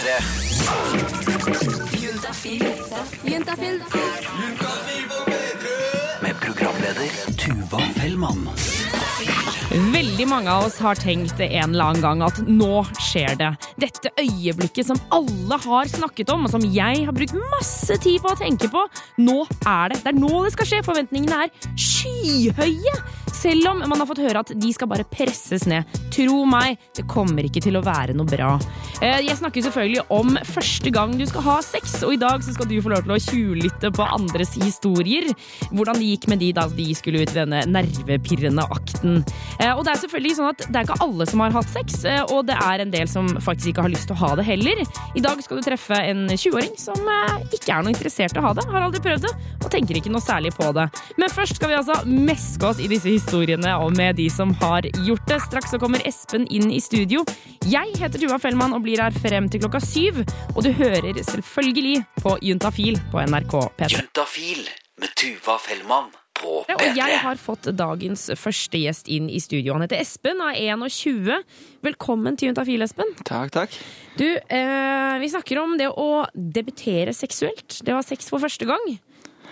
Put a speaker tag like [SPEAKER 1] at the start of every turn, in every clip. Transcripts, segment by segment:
[SPEAKER 1] P3.
[SPEAKER 2] Juntafil.
[SPEAKER 1] Med programleder Tuva Fellmann.
[SPEAKER 3] Veldig mange av oss har tenkt en eller annen gang at nå skjer det. Dette øyeblikket som alle har snakket om, og som jeg har brukt masse tid på å tenke på. Nå er det. Det er nå det skal skje. Forventningene er skyhøye. Selv om man har fått høre at de skal bare presses ned. Tro meg, det kommer ikke til å være noe bra. Eh, Jeg snakker selvfølgelig om første gang du skal ha sex, og i dag så skal du få lov til å tjuvlytte på andres historier. Hvordan det gikk med de da de skulle ut i denne nervepirrende akten. Eh, Og det er selvfølgelig sånn at det er ikke alle som har hatt sex, eh, og det er en del som faktisk ikke har lyst til å ha det heller. I dag skal du treffe en 20-åring som ikke er noe interessert i å ha det, har aldri prøvd det, og tenker ikke noe særlig på det. Men først skal vi altså meske oss i disse historiene og med de som har gjort det. Straks så kommer Espen inn i studio. Jeg heter Tuva Fellmann og blir her frem til klokka syv, og du hører selvfølgelig på Juntafil på NRK P3.
[SPEAKER 1] Juntafil med Tuva Fellmann
[SPEAKER 3] Og jeg har fått dagens første gjest inn i studio. Han heter Espen og er 21. Velkommen til Juntafil, Espen.
[SPEAKER 4] Takk, takk.
[SPEAKER 3] Du, eh, vi snakker om det å debutere seksuelt. Det var sex for første gang.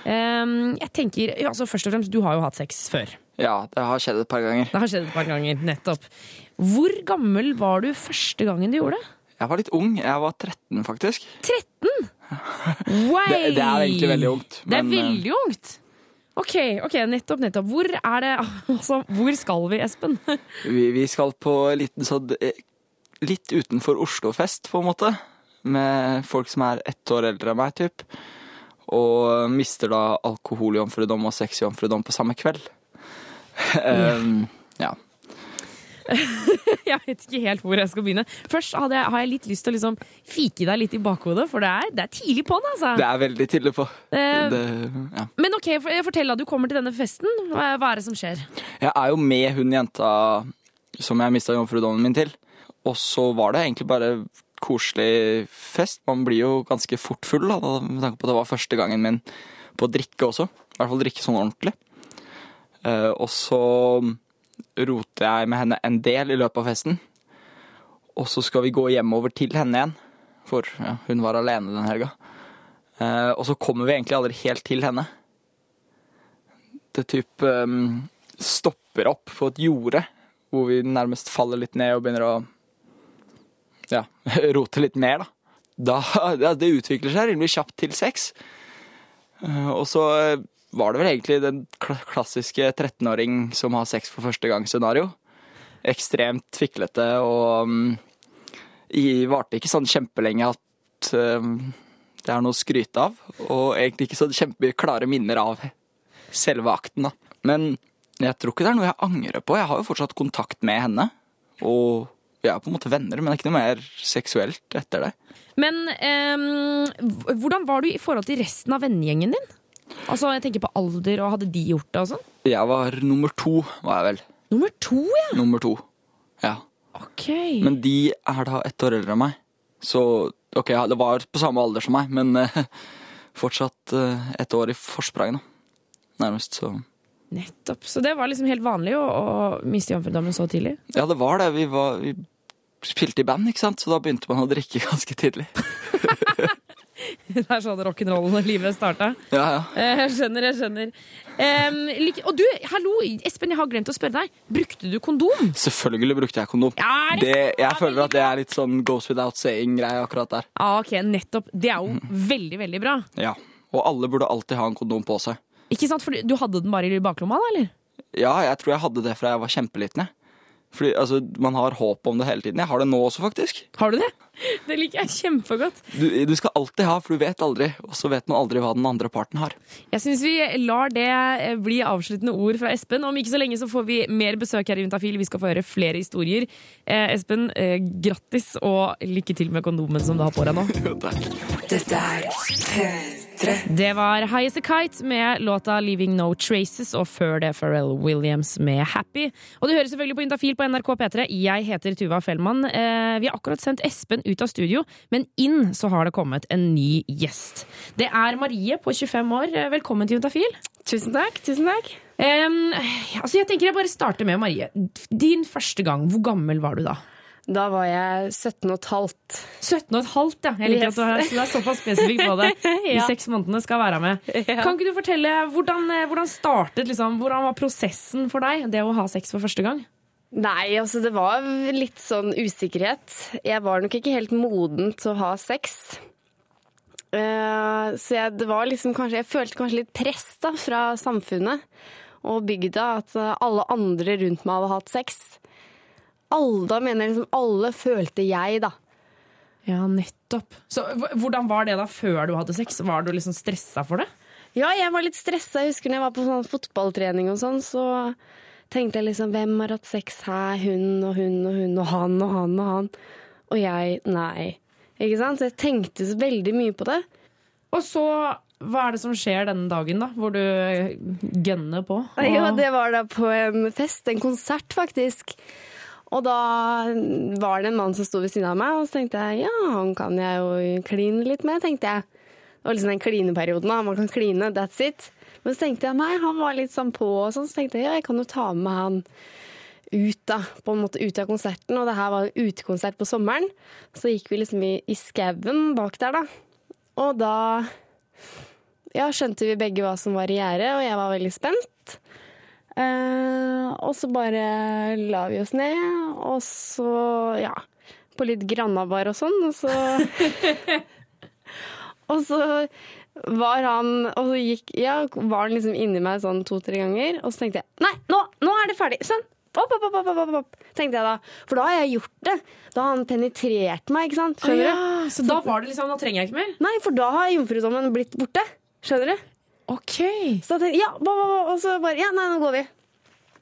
[SPEAKER 3] Eh, jeg tenker, altså Først og fremst, du har jo hatt sex før.
[SPEAKER 4] Ja, det har skjedd et par ganger.
[SPEAKER 3] Det har skjedd et par ganger, nettopp. Hvor gammel var du første gangen du gjorde det?
[SPEAKER 4] Jeg var litt ung. Jeg var 13, faktisk.
[SPEAKER 3] 13? Way!
[SPEAKER 4] Det, det er egentlig veldig ungt.
[SPEAKER 3] Det er
[SPEAKER 4] eh,
[SPEAKER 3] veldig ungt. Ok, ok, nettopp, nettopp. Hvor er det Altså, hvor skal vi, Espen?
[SPEAKER 4] vi, vi skal på liten sånn Litt utenfor Oslo-fest, på en måte. Med folk som er ett år eldre enn meg, typ. Og mister da alkoholjomfrudom og sexjomfrudom på samme kveld. um, ja.
[SPEAKER 3] Jeg vet ikke helt hvor jeg skal begynne. Først hadde jeg, har jeg litt lyst til å liksom fike deg litt i bakhodet, for det er, det er tidlig på'n, altså.
[SPEAKER 4] Det er veldig tidlig på.
[SPEAKER 3] Eh,
[SPEAKER 4] Det, ja.
[SPEAKER 3] Men ok, fortell da, du kommer til denne festen. Hva er det som skjer?
[SPEAKER 4] Jeg er jo med hun jenta som jeg mista jomfrudommen min til. Og så var det egentlig bare koselig fest. Man blir jo ganske fort full, da, med tanke på at det var første gangen min på å drikke også. I hvert fall drikke sånn ordentlig. Eh, og så roter jeg med henne en del i løpet av festen. Og så skal vi gå hjemover til henne igjen, for ja, hun var alene den helga. Eh, og så kommer vi egentlig aldri helt til henne. Det typ um, stopper opp på et jorde, hvor vi nærmest faller litt ned og begynner å ja, rote litt mer, da. da det utvikler seg rimelig kjapt til sex. Eh, og så var det vel egentlig den klassiske 13-åring som har sex for første gang-scenario. Ekstremt fiklete og um, varte ikke sånn kjempelenge at um, det er noe å skryte av. Og egentlig ikke så kjempeklare minner av selve akten, da. Men jeg tror ikke det er noe jeg angrer på. Jeg har jo fortsatt kontakt med henne. Og vi er på en måte venner, men det er ikke noe mer seksuelt etter det.
[SPEAKER 3] Men um, hvordan var du i forhold til resten av vennegjengen din? Altså, jeg tenker på alder, og hadde de gjort det og sånn?
[SPEAKER 4] Jeg var nummer to, var jeg vel.
[SPEAKER 3] Nummer to, ja!
[SPEAKER 4] Nummer to. Ja.
[SPEAKER 3] Ok.
[SPEAKER 4] Men de er da ett år eldre enn meg. Så ok, det var på samme alder som meg, men eh, fortsatt eh, ett år i forsprang, da. Nærmest, så
[SPEAKER 3] Nettopp. Så det var liksom helt vanlig å, å miste jomfrudommen så tidlig?
[SPEAKER 4] Ja, det var det. Vi, var, vi spilte i band, ikke sant, så da begynte man å drikke ganske tidlig.
[SPEAKER 3] Det er sånn rock'n'roll-livet starta.
[SPEAKER 4] Ja, ja.
[SPEAKER 3] Eh, Jeg skjønner, jeg skjønner. Um, like, og du, hallo, Espen, jeg har glemt å spørre deg. Brukte du kondom?
[SPEAKER 4] Selvfølgelig brukte jeg kondom.
[SPEAKER 3] Ja, det
[SPEAKER 4] jeg føler at det er litt sånn goes without saying-greie akkurat der.
[SPEAKER 3] Ja, ok, nettopp. Det er jo veldig, veldig bra.
[SPEAKER 4] Ja. Og alle burde alltid ha en kondom på seg.
[SPEAKER 3] Ikke sant? For du hadde den bare i baklomma, da, eller?
[SPEAKER 4] Ja, jeg tror jeg hadde det fra jeg var kjempeliten. Fordi altså, Man har håp om det hele tiden. Jeg har det nå også, faktisk.
[SPEAKER 3] Har du det? Det liker jeg kjempegodt.
[SPEAKER 4] Du, du skal alltid ha, for du vet aldri. Og så vet man aldri hva den andre parten har.
[SPEAKER 3] Jeg syns vi lar det eh, bli avsluttende ord fra Espen. Om ikke så lenge så får vi mer besøk her i Juntafil. Vi skal få høre flere historier. Eh, Espen, eh, grattis og lykke til med kondomen som du har på deg nå.
[SPEAKER 2] Dette er P3.
[SPEAKER 3] Det var High As A Kite med låta Leaving No Traces, og før det Pharrell Williams med Happy. Og du hører selvfølgelig på Juntafil på NRK P3. Jeg heter Tuva Fellmann. Eh, vi har akkurat sendt Espen ut av studio, men inn så har det kommet en ny gjest. Det er Marie på 25 år. Eh, Velkommen til Juntafil.
[SPEAKER 5] Tusen takk. tusen takk.
[SPEAKER 3] Um, altså jeg tenker jeg bare starter med Marie. Din første gang, hvor gammel var du da?
[SPEAKER 5] Da var jeg 17 og et halvt.
[SPEAKER 3] 17 og et halvt, ja. Jeg liker
[SPEAKER 5] Yes.
[SPEAKER 3] at du er, såpass spesifikk på det. De
[SPEAKER 5] Ja.
[SPEAKER 3] seks månedene skal være med.
[SPEAKER 5] Ja.
[SPEAKER 3] Kan ikke du fortelle, hvordan, eh, hvordan startet, liksom, hvordan var prosessen for deg, det å ha sex for første gang?
[SPEAKER 5] Nei, altså det var litt sånn usikkerhet. Jeg var nok ikke helt moden til å ha sex. Uh, så jeg, det var liksom kanskje, jeg følte kanskje litt press da, fra samfunnet og bygda, at alle andre rundt meg hadde hatt sex. Alle, da mener jeg liksom alle følte jeg, da.
[SPEAKER 3] Ja, nettopp. Så Hvordan var det da før du hadde sex? Var du liksom stressa for det?
[SPEAKER 5] Ja, jeg var litt stressa. Jeg husker når jeg var på sånn fotballtrening og sånn, så tenkte jeg liksom hvem har hatt sex her? Hun og hun og hun og han og han og han. Og jeg nei. Ikke sant? Så jeg tenkte så veldig mye på det.
[SPEAKER 3] Og så, hva er det som skjer denne dagen, da? Hvor du gønner på?
[SPEAKER 5] Jo,
[SPEAKER 3] Ja,
[SPEAKER 5] det var da på en fest, en konsert faktisk. Og da var det en mann som sto ved siden av meg, og så tenkte jeg ja, han kan jeg jo kline litt med, tenkte jeg. Det var liksom den klineperioden, da. Man kan kline, that's it. Men så tenkte jeg nei, han var litt sånn på og sånn, så tenkte jeg ja, jeg kan jo ta med han ut da, på en måte ut av konserten. Og det her var en utekonsert på sommeren. Så gikk vi liksom i, i skauen bak der, da. Og da ja, skjønte vi begge hva som var i gjære, og jeg var veldig spent. Eh, og så bare la vi oss ned, og så, ja På litt Grannabar og sånn, og så Og så var han Og så gikk, ja, var han liksom inni meg sånn to-tre ganger, og så tenkte jeg Nei, nå, nå er det ferdig! Sånn! Opp, opp, opp, opp, opp, tenkte jeg da. For da har jeg gjort det. Da har han penetrert meg, ikke sant? Skjønner
[SPEAKER 3] ja,
[SPEAKER 5] du?
[SPEAKER 3] så da var det liksom Nå trenger jeg ikke mer?
[SPEAKER 5] Nei, for da har jomfrudommen blitt borte. Skjønner du?
[SPEAKER 3] OK.
[SPEAKER 5] Så da tenkte jeg, ja, ba, ba, ba, og så bare, ja, nei, nå går vi.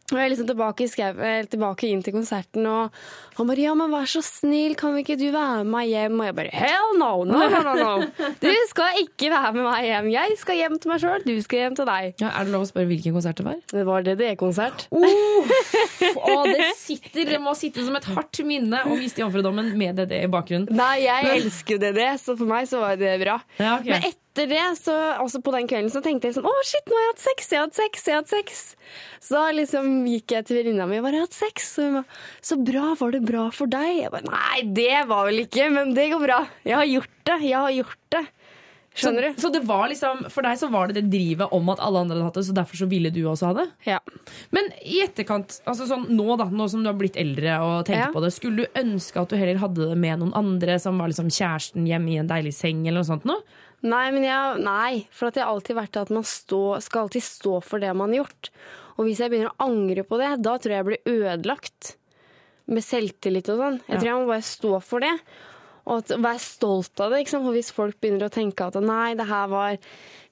[SPEAKER 5] Og jeg er liksom tilbake, i skau, tilbake inn til konserten, og han bare, ja, men vær så snill, kan ikke du være med meg hjem? Og jeg bare, hell no, no, no, no, no. Du skal ikke være med meg hjem. Jeg skal hjem til meg selv, du skal hjem til deg.
[SPEAKER 3] Ja, er det lov å spørre hvilken konsert det var?
[SPEAKER 5] Det var DDE-konsert.
[SPEAKER 3] Å, det sitter, det må sitte som et hardt minne å miste jomfrudommen med det, det i bakgrunnen.
[SPEAKER 5] Nei, jeg elsker DDE, så for meg så var det bra.
[SPEAKER 3] Ja, okay.
[SPEAKER 5] Men etter det, så, også på den kvelden, så tenkte jeg sånn, å shit, nå har jeg hatt sex, jeg har hatt sex, jeg har hatt sex. Så da liksom gikk jeg til venninna mi og bare, jeg har hatt sex. Og hun bare så bra, var det bra for deg? Jeg bare, nei, det var vel ikke, men det går bra. Jeg har gjort det, jeg har gjort det. Skjønner du?
[SPEAKER 3] Så det var liksom, for deg så var det det drivet om at alle andre hadde hatt det, så derfor så ville du også ha det?
[SPEAKER 5] Ja.
[SPEAKER 3] Men i etterkant, altså sånn nå da, nå som du har blitt eldre og tenker
[SPEAKER 5] Ja.
[SPEAKER 3] på det, skulle du ønske at du heller hadde det med noen andre som var liksom kjæresten hjemme i en deilig seng eller noe sånt nå?
[SPEAKER 5] Nei, men jeg, nei, for at jeg har alltid vært at man stå, skal alltid stå for det man har gjort. Og hvis jeg begynner å angre på det, da tror jeg jeg blir ødelagt. Med selvtillit og sånn. Jeg tror jeg må bare stå for det. Og at, være stolt av det. For hvis folk begynner å tenke at nei, det her var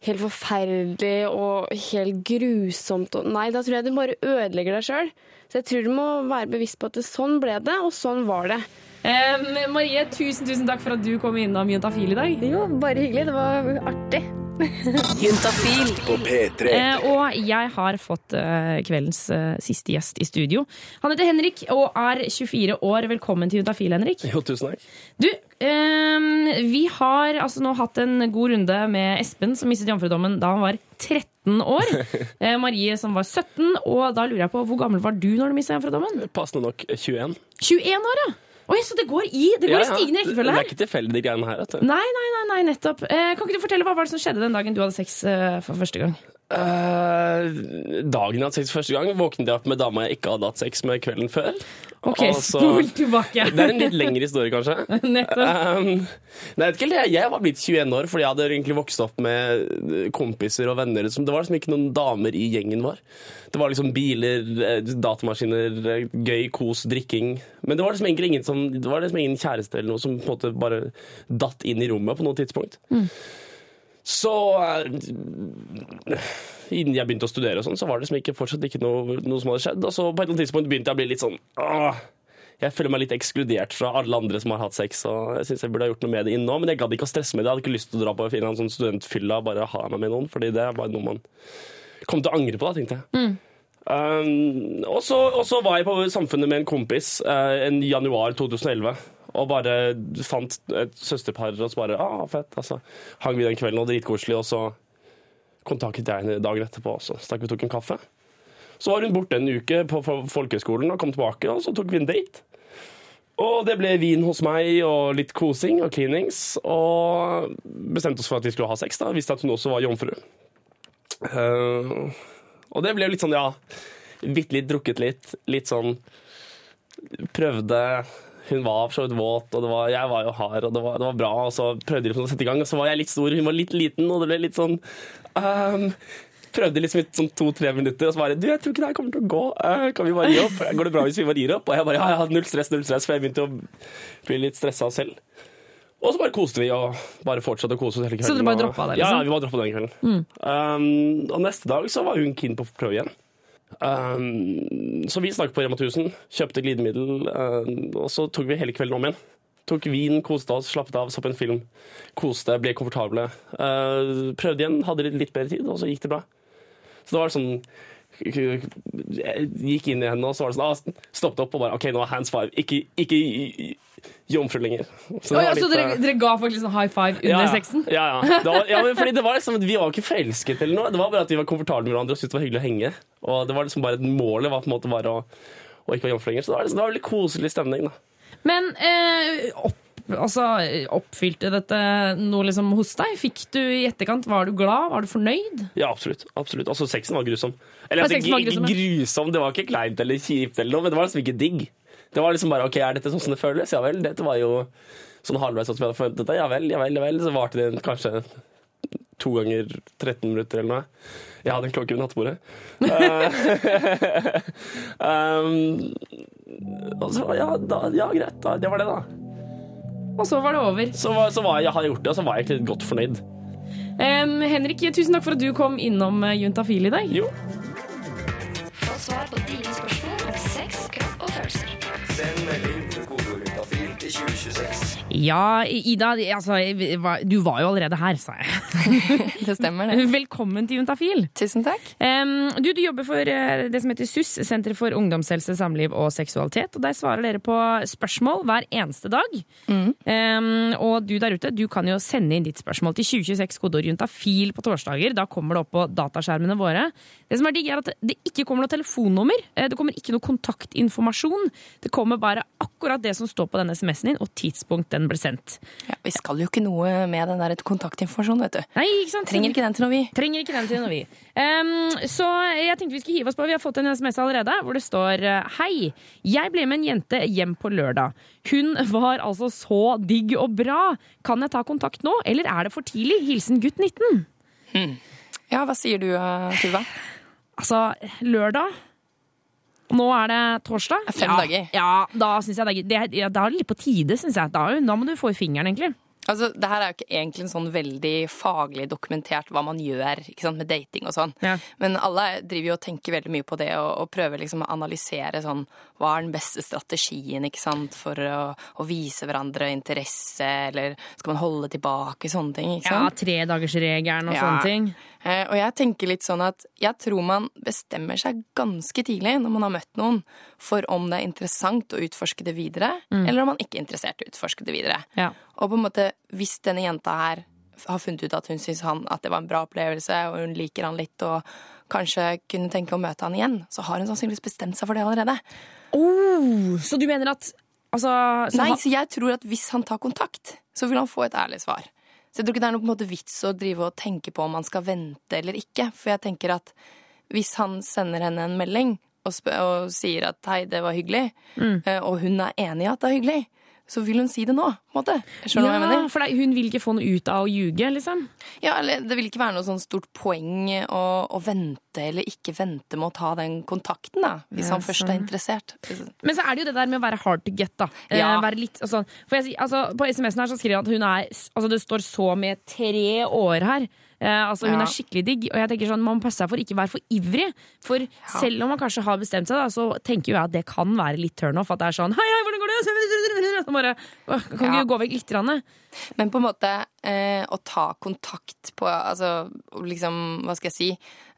[SPEAKER 5] helt forferdelig og helt grusomt, og nei, da tror jeg du bare ødelegger deg sjøl. Så jeg tror du må være bevisst på at det, sånn ble det, og sånn var det.
[SPEAKER 3] Eh, Marie, tusen tusen takk for at du kom innom Juntafil i dag.
[SPEAKER 5] Jo, bare hyggelig. Det var artig.
[SPEAKER 2] Juntafil.
[SPEAKER 1] På P3.
[SPEAKER 3] Eh, og jeg har fått eh, kveldens eh, siste gjest i studio. Han heter Henrik og er 24 år. Velkommen til Juntafil, Henrik.
[SPEAKER 6] Jo, tusen takk.
[SPEAKER 3] Du, eh, vi har altså nå hatt en god runde med Espen, som mistet jomfrudommen da han var 13 år. Eh, Marie som var 17. Og da lurer jeg på, hvor gammel var du når du mistet jomfrudommen?
[SPEAKER 6] Passende nok 21.
[SPEAKER 3] 21 år, ja! Oi, så det går i, det går i stigende
[SPEAKER 6] Det er ikke tilfeldig, de greiene her.
[SPEAKER 3] Nei, nei, nei, nettopp. Eh, kan ikke du fortelle Hva var det som skjedde den dagen du hadde sex eh, for første gang?
[SPEAKER 6] Eh, dagen jeg hadde sex første gang, våknet jeg opp med dama jeg ikke hadde hatt sex med kvelden før.
[SPEAKER 3] Ok,
[SPEAKER 6] altså,
[SPEAKER 3] spol tilbake.
[SPEAKER 6] Det er en litt lengre historie, kanskje. Um, nei, jeg var blitt 21 år fordi jeg hadde egentlig vokst opp med kompiser og venner. Som, det var liksom ikke noen damer i gjengen vår. Det var liksom biler, eh, datamaskiner, eh, gøy, kos, drikking. Men det var liksom egentlig ingen, som, det var liksom ingen kjæreste eller noe som på en måte bare datt inn i rommet på noe tidspunkt. Så eh, Innen jeg begynte å studere, og sånn, så var det liksom ikke, fortsatt ikke noe, noe som hadde skjedd. Og så på et eller annet tidspunkt begynte jeg å bli litt sånn åh, Jeg føler meg litt ekskludert fra alle andre som har hatt sex. Og jeg synes jeg burde ha gjort noe med det inn nå, men jeg gadd ikke å stresse med det. Jeg hadde ikke lyst til å dra på en sånn studentfylla og bare ha meg med noen, fordi det bare noe man kom til å angre på, da, tenkte jeg. Um, og, så, og så var jeg på Samfunnet med en kompis uh, en januar 2011. Og bare fant et søsterpar og så bare ah, fett. Altså, hang vi den kvelden og dritkoselig, og så kontaktet jeg henne dagen etterpå, og så stakk vi tok en kaffe. Så var hun borte en uke på fo- folkehøgskolen og kom tilbake, og så tok vi en date. Og det ble vin hos meg og litt kosing og cleanings. Og bestemte oss for at vi skulle ha sex. da, Visste at hun også var jomfru. Uh, og det ble litt sånn, ja Bitte litt drukket litt. Litt sånn Prøvde Hun var for så vidt våt, og det var, jeg var jo hard, og det var, det var bra. Og så prøvde de å sette i gang, og så var jeg litt stor, hun var litt liten, og det ble litt sånn um, Prøvde liksom i sånn to-tre minutter, og så bare Du, jeg tror ikke det her kommer til å gå. Uh, kan vi bare gi opp? Går det bra hvis vi bare gir opp? Og jeg bare ja, ja, null stress, null stress, for jeg begynte å bli litt stressa selv. Og så bare koste vi og bare fortsatte å kose oss hele kvelden.
[SPEAKER 3] Så dere bare droppa det, liksom?
[SPEAKER 6] ja, vi bare droppa den kvelden. Um, og neste dag så var hun keen på å prøve igjen. Um, så vi snakket på Rema 1000, kjøpte glidemiddel, um, og så tok vi hele kvelden om igjen. Tok vin, koste oss, slappet av, så på en film. Koste, ble komfortable. Uh, prøvde igjen, hadde litt, litt bedre tid, og så gikk det bra. Så det var sånn Jeg gikk inn i henne, og så var det sånn ah, Stoppet opp og bare OK, nå er hands five. Ikke, ikke jomfru lenger. Så det
[SPEAKER 3] Å ja, så dere,
[SPEAKER 6] uh,
[SPEAKER 3] dere ga faktisk sånn high five under
[SPEAKER 6] ja, ja.
[SPEAKER 3] sexen?
[SPEAKER 6] Ja, ja. Det var, ja men fordi det var liksom, Vi var ikke forelsket eller noe. Det var bare at vi var komfortable med hverandre og syntes det var hyggelig å henge. Og det var liksom bare Målet var på en måte bare å, å ikke være jomfru lenger. Så det var, liksom, det var veldig koselig stemning. da.
[SPEAKER 3] Men eh, opp, altså, oppfylte dette noe liksom hos deg? Fikk du i etterkant, Var du glad? Var du fornøyd?
[SPEAKER 6] Ja, absolutt. absolutt. Altså, sexen var grusom. Eller altså,
[SPEAKER 3] var grusom,
[SPEAKER 6] grusom, det var ikke kleint eller kjipt, eller noe, men det var liksom ikke digg. Det var liksom bare OK, er dette sånn som det føles? Ja vel. Dette var jo sånn halvveis sånn som jeg hadde forventet det. Ja vel, ja vel, ja vel. Så varte det kanskje to ganger 13 minutter eller noe. Jeg hadde en klokke ved nattbordet. Eh, um, og så, ja, da, ja, greit. Da, det var det, da.
[SPEAKER 3] Og så var det over.
[SPEAKER 6] Så, var- så var jeg, jeg hadde gjort det, og så var jeg egentlig godt fornøyd.
[SPEAKER 3] Um, Henrik, tusen takk for at du kom innom eh, Juntafil i dag.
[SPEAKER 6] Jo.
[SPEAKER 7] Få svar på dine spørsmål
[SPEAKER 1] kodeordet til 2026.
[SPEAKER 3] Ja, Ida, altså, du var jo allerede her, sa jeg.
[SPEAKER 8] Det stemmer, det.
[SPEAKER 3] Velkommen til Juntafil.
[SPEAKER 8] Tusen takk.
[SPEAKER 3] Du, du jobber for eh, det som heter SUS, Senter for ungdomshelse, samliv og seksualitet. og Der svarer dere på spørsmål hver eneste dag. Em, og du der ute, du kan jo sende inn ditt spørsmål til 2026 kodeord juntafil på torsdager. Da kommer det opp på dataskjermene våre. Det som er digg, er at det ikke kommer noe telefonnummer. Eh, Det kommer ikke noe kontaktinformasjon. Det kommer bare akkurat det som står på denne SMS-en din, og tidspunkt den ble sendt.
[SPEAKER 8] Ja, vi skal jo ikke noe med den der kontaktinformasjonen, vet du.
[SPEAKER 3] Nei, ikke sant?
[SPEAKER 8] Trenger ikke den til noe, vi.
[SPEAKER 3] Trenger ikke den til noe, vi. Um, så jeg tenkte vi skulle hive oss på. Vi har fått en SMS allerede hvor det står Hei, jeg ble med en jente hjem på lørdag. Hun var altså så digg og bra. Kan jeg ta kontakt nå, eller er det for tidlig? Hilsen gutt 19.
[SPEAKER 8] Ja, hva sier du, eh, Tuva?
[SPEAKER 3] Altså, lørdag nå er det torsdag.
[SPEAKER 8] Fem
[SPEAKER 3] ja,
[SPEAKER 8] dager.
[SPEAKER 3] Ja, da synes jeg det er, det er, ja, da er det litt på tide, syns jeg. Da, da må du få i fingeren, egentlig.
[SPEAKER 8] Altså, det her er jo ikke egentlig en sånn veldig faglig dokumentert hva man gjør sant, med dating og sånn.
[SPEAKER 3] Ja.
[SPEAKER 8] Men alle driver jo og tenker veldig mye på det og, og prøver liksom å analysere sånn hva er den beste strategien ikke sant, for å, å vise hverandre interesse, eller skal man holde tilbake, sånne ting. ikke
[SPEAKER 3] Ja,
[SPEAKER 8] sant?
[SPEAKER 3] Tredagersregelen og
[SPEAKER 8] Ja.
[SPEAKER 3] sånne ting.
[SPEAKER 8] Eh, Og jeg tenker litt sånn at jeg tror man bestemmer seg ganske tidlig når man har møtt noen, for om det er interessant å utforske det videre, eller om man ikke er interessert i å utforske det videre.
[SPEAKER 3] Ja.
[SPEAKER 8] Og på en måte, hvis denne jenta her har funnet ut at hun syns at det var en bra opplevelse, og hun liker han litt, og kanskje kunne tenke å møte han igjen, så har hun sannsynligvis bestemt seg for det allerede.
[SPEAKER 3] Oh, så du mener at altså, så
[SPEAKER 8] Nei, så jeg tror at hvis han tar kontakt, så vil han få et ærlig svar. Så jeg tror ikke det er noen måte vits å drive og tenke på om han skal vente eller ikke. For jeg tenker at hvis han sender henne en melding og, og sier at hei, det var hyggelig, mm. og hun er enig i at det er hyggelig, så vil hun si det nå. på en måte. Skjønner du hva jeg mener?
[SPEAKER 3] For det, hun vil ikke få noe ut av å ljuge, liksom.
[SPEAKER 8] Ja, eller Det vil ikke være noe sånn stort poeng å, å vente eller ikke vente med å ta den kontakten, da, hvis
[SPEAKER 3] Ja,
[SPEAKER 8] han først
[SPEAKER 3] sånn.
[SPEAKER 8] er interessert.
[SPEAKER 3] Men så er det jo det der med å være hard to get, da. Eh,
[SPEAKER 8] Ja.
[SPEAKER 3] være litt, altså, for jeg, altså, på SMS-en her så skriver han at hun er Altså det står så med tre år her. Eh, altså Hun
[SPEAKER 8] Ja.
[SPEAKER 3] er skikkelig digg. Og jeg tenker sånn, Man må passe seg for ikke være for ivrig. For selv om man kanskje har bestemt seg, da, så tenker jo jeg at det kan være litt turnoff. At det er sånn Hei, hei, hvordan går det? Så bare, kan kan
[SPEAKER 8] Ja.
[SPEAKER 3] gå vekk litt? Grann?
[SPEAKER 8] Men på en måte eh, å ta kontakt på Altså liksom, hva skal jeg si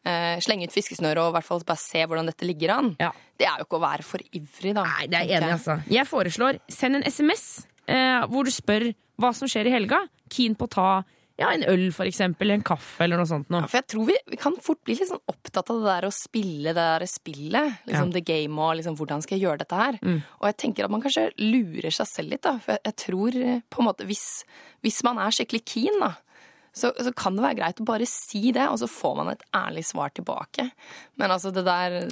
[SPEAKER 8] eh, Slenge ut fiskesnøret og i hvert fall bare se hvordan dette ligger an.
[SPEAKER 3] Ja.
[SPEAKER 8] Det er jo ikke å være for ivrig, da.
[SPEAKER 3] Nei, det er jeg enig, altså. Jeg foreslår send en SMS eh, hvor du spør hva som skjer i helga. Keen på å ta ja, en øl, for eksempel. En kaffe, eller noe sånt
[SPEAKER 8] Ja, for jeg tror vi, vi kan fort bli litt sånn opptatt av det der å spille det der spillet. Liksom the game og liksom hvordan skal jeg gjøre dette her. Og jeg tenker at man kanskje lurer seg selv litt, da. For jeg, jeg tror eh, på en måte hvis, hvis man er skikkelig keen, da. Så, så kan det være greit å bare si det, og så får man et ærlig svar tilbake. Men altså, det der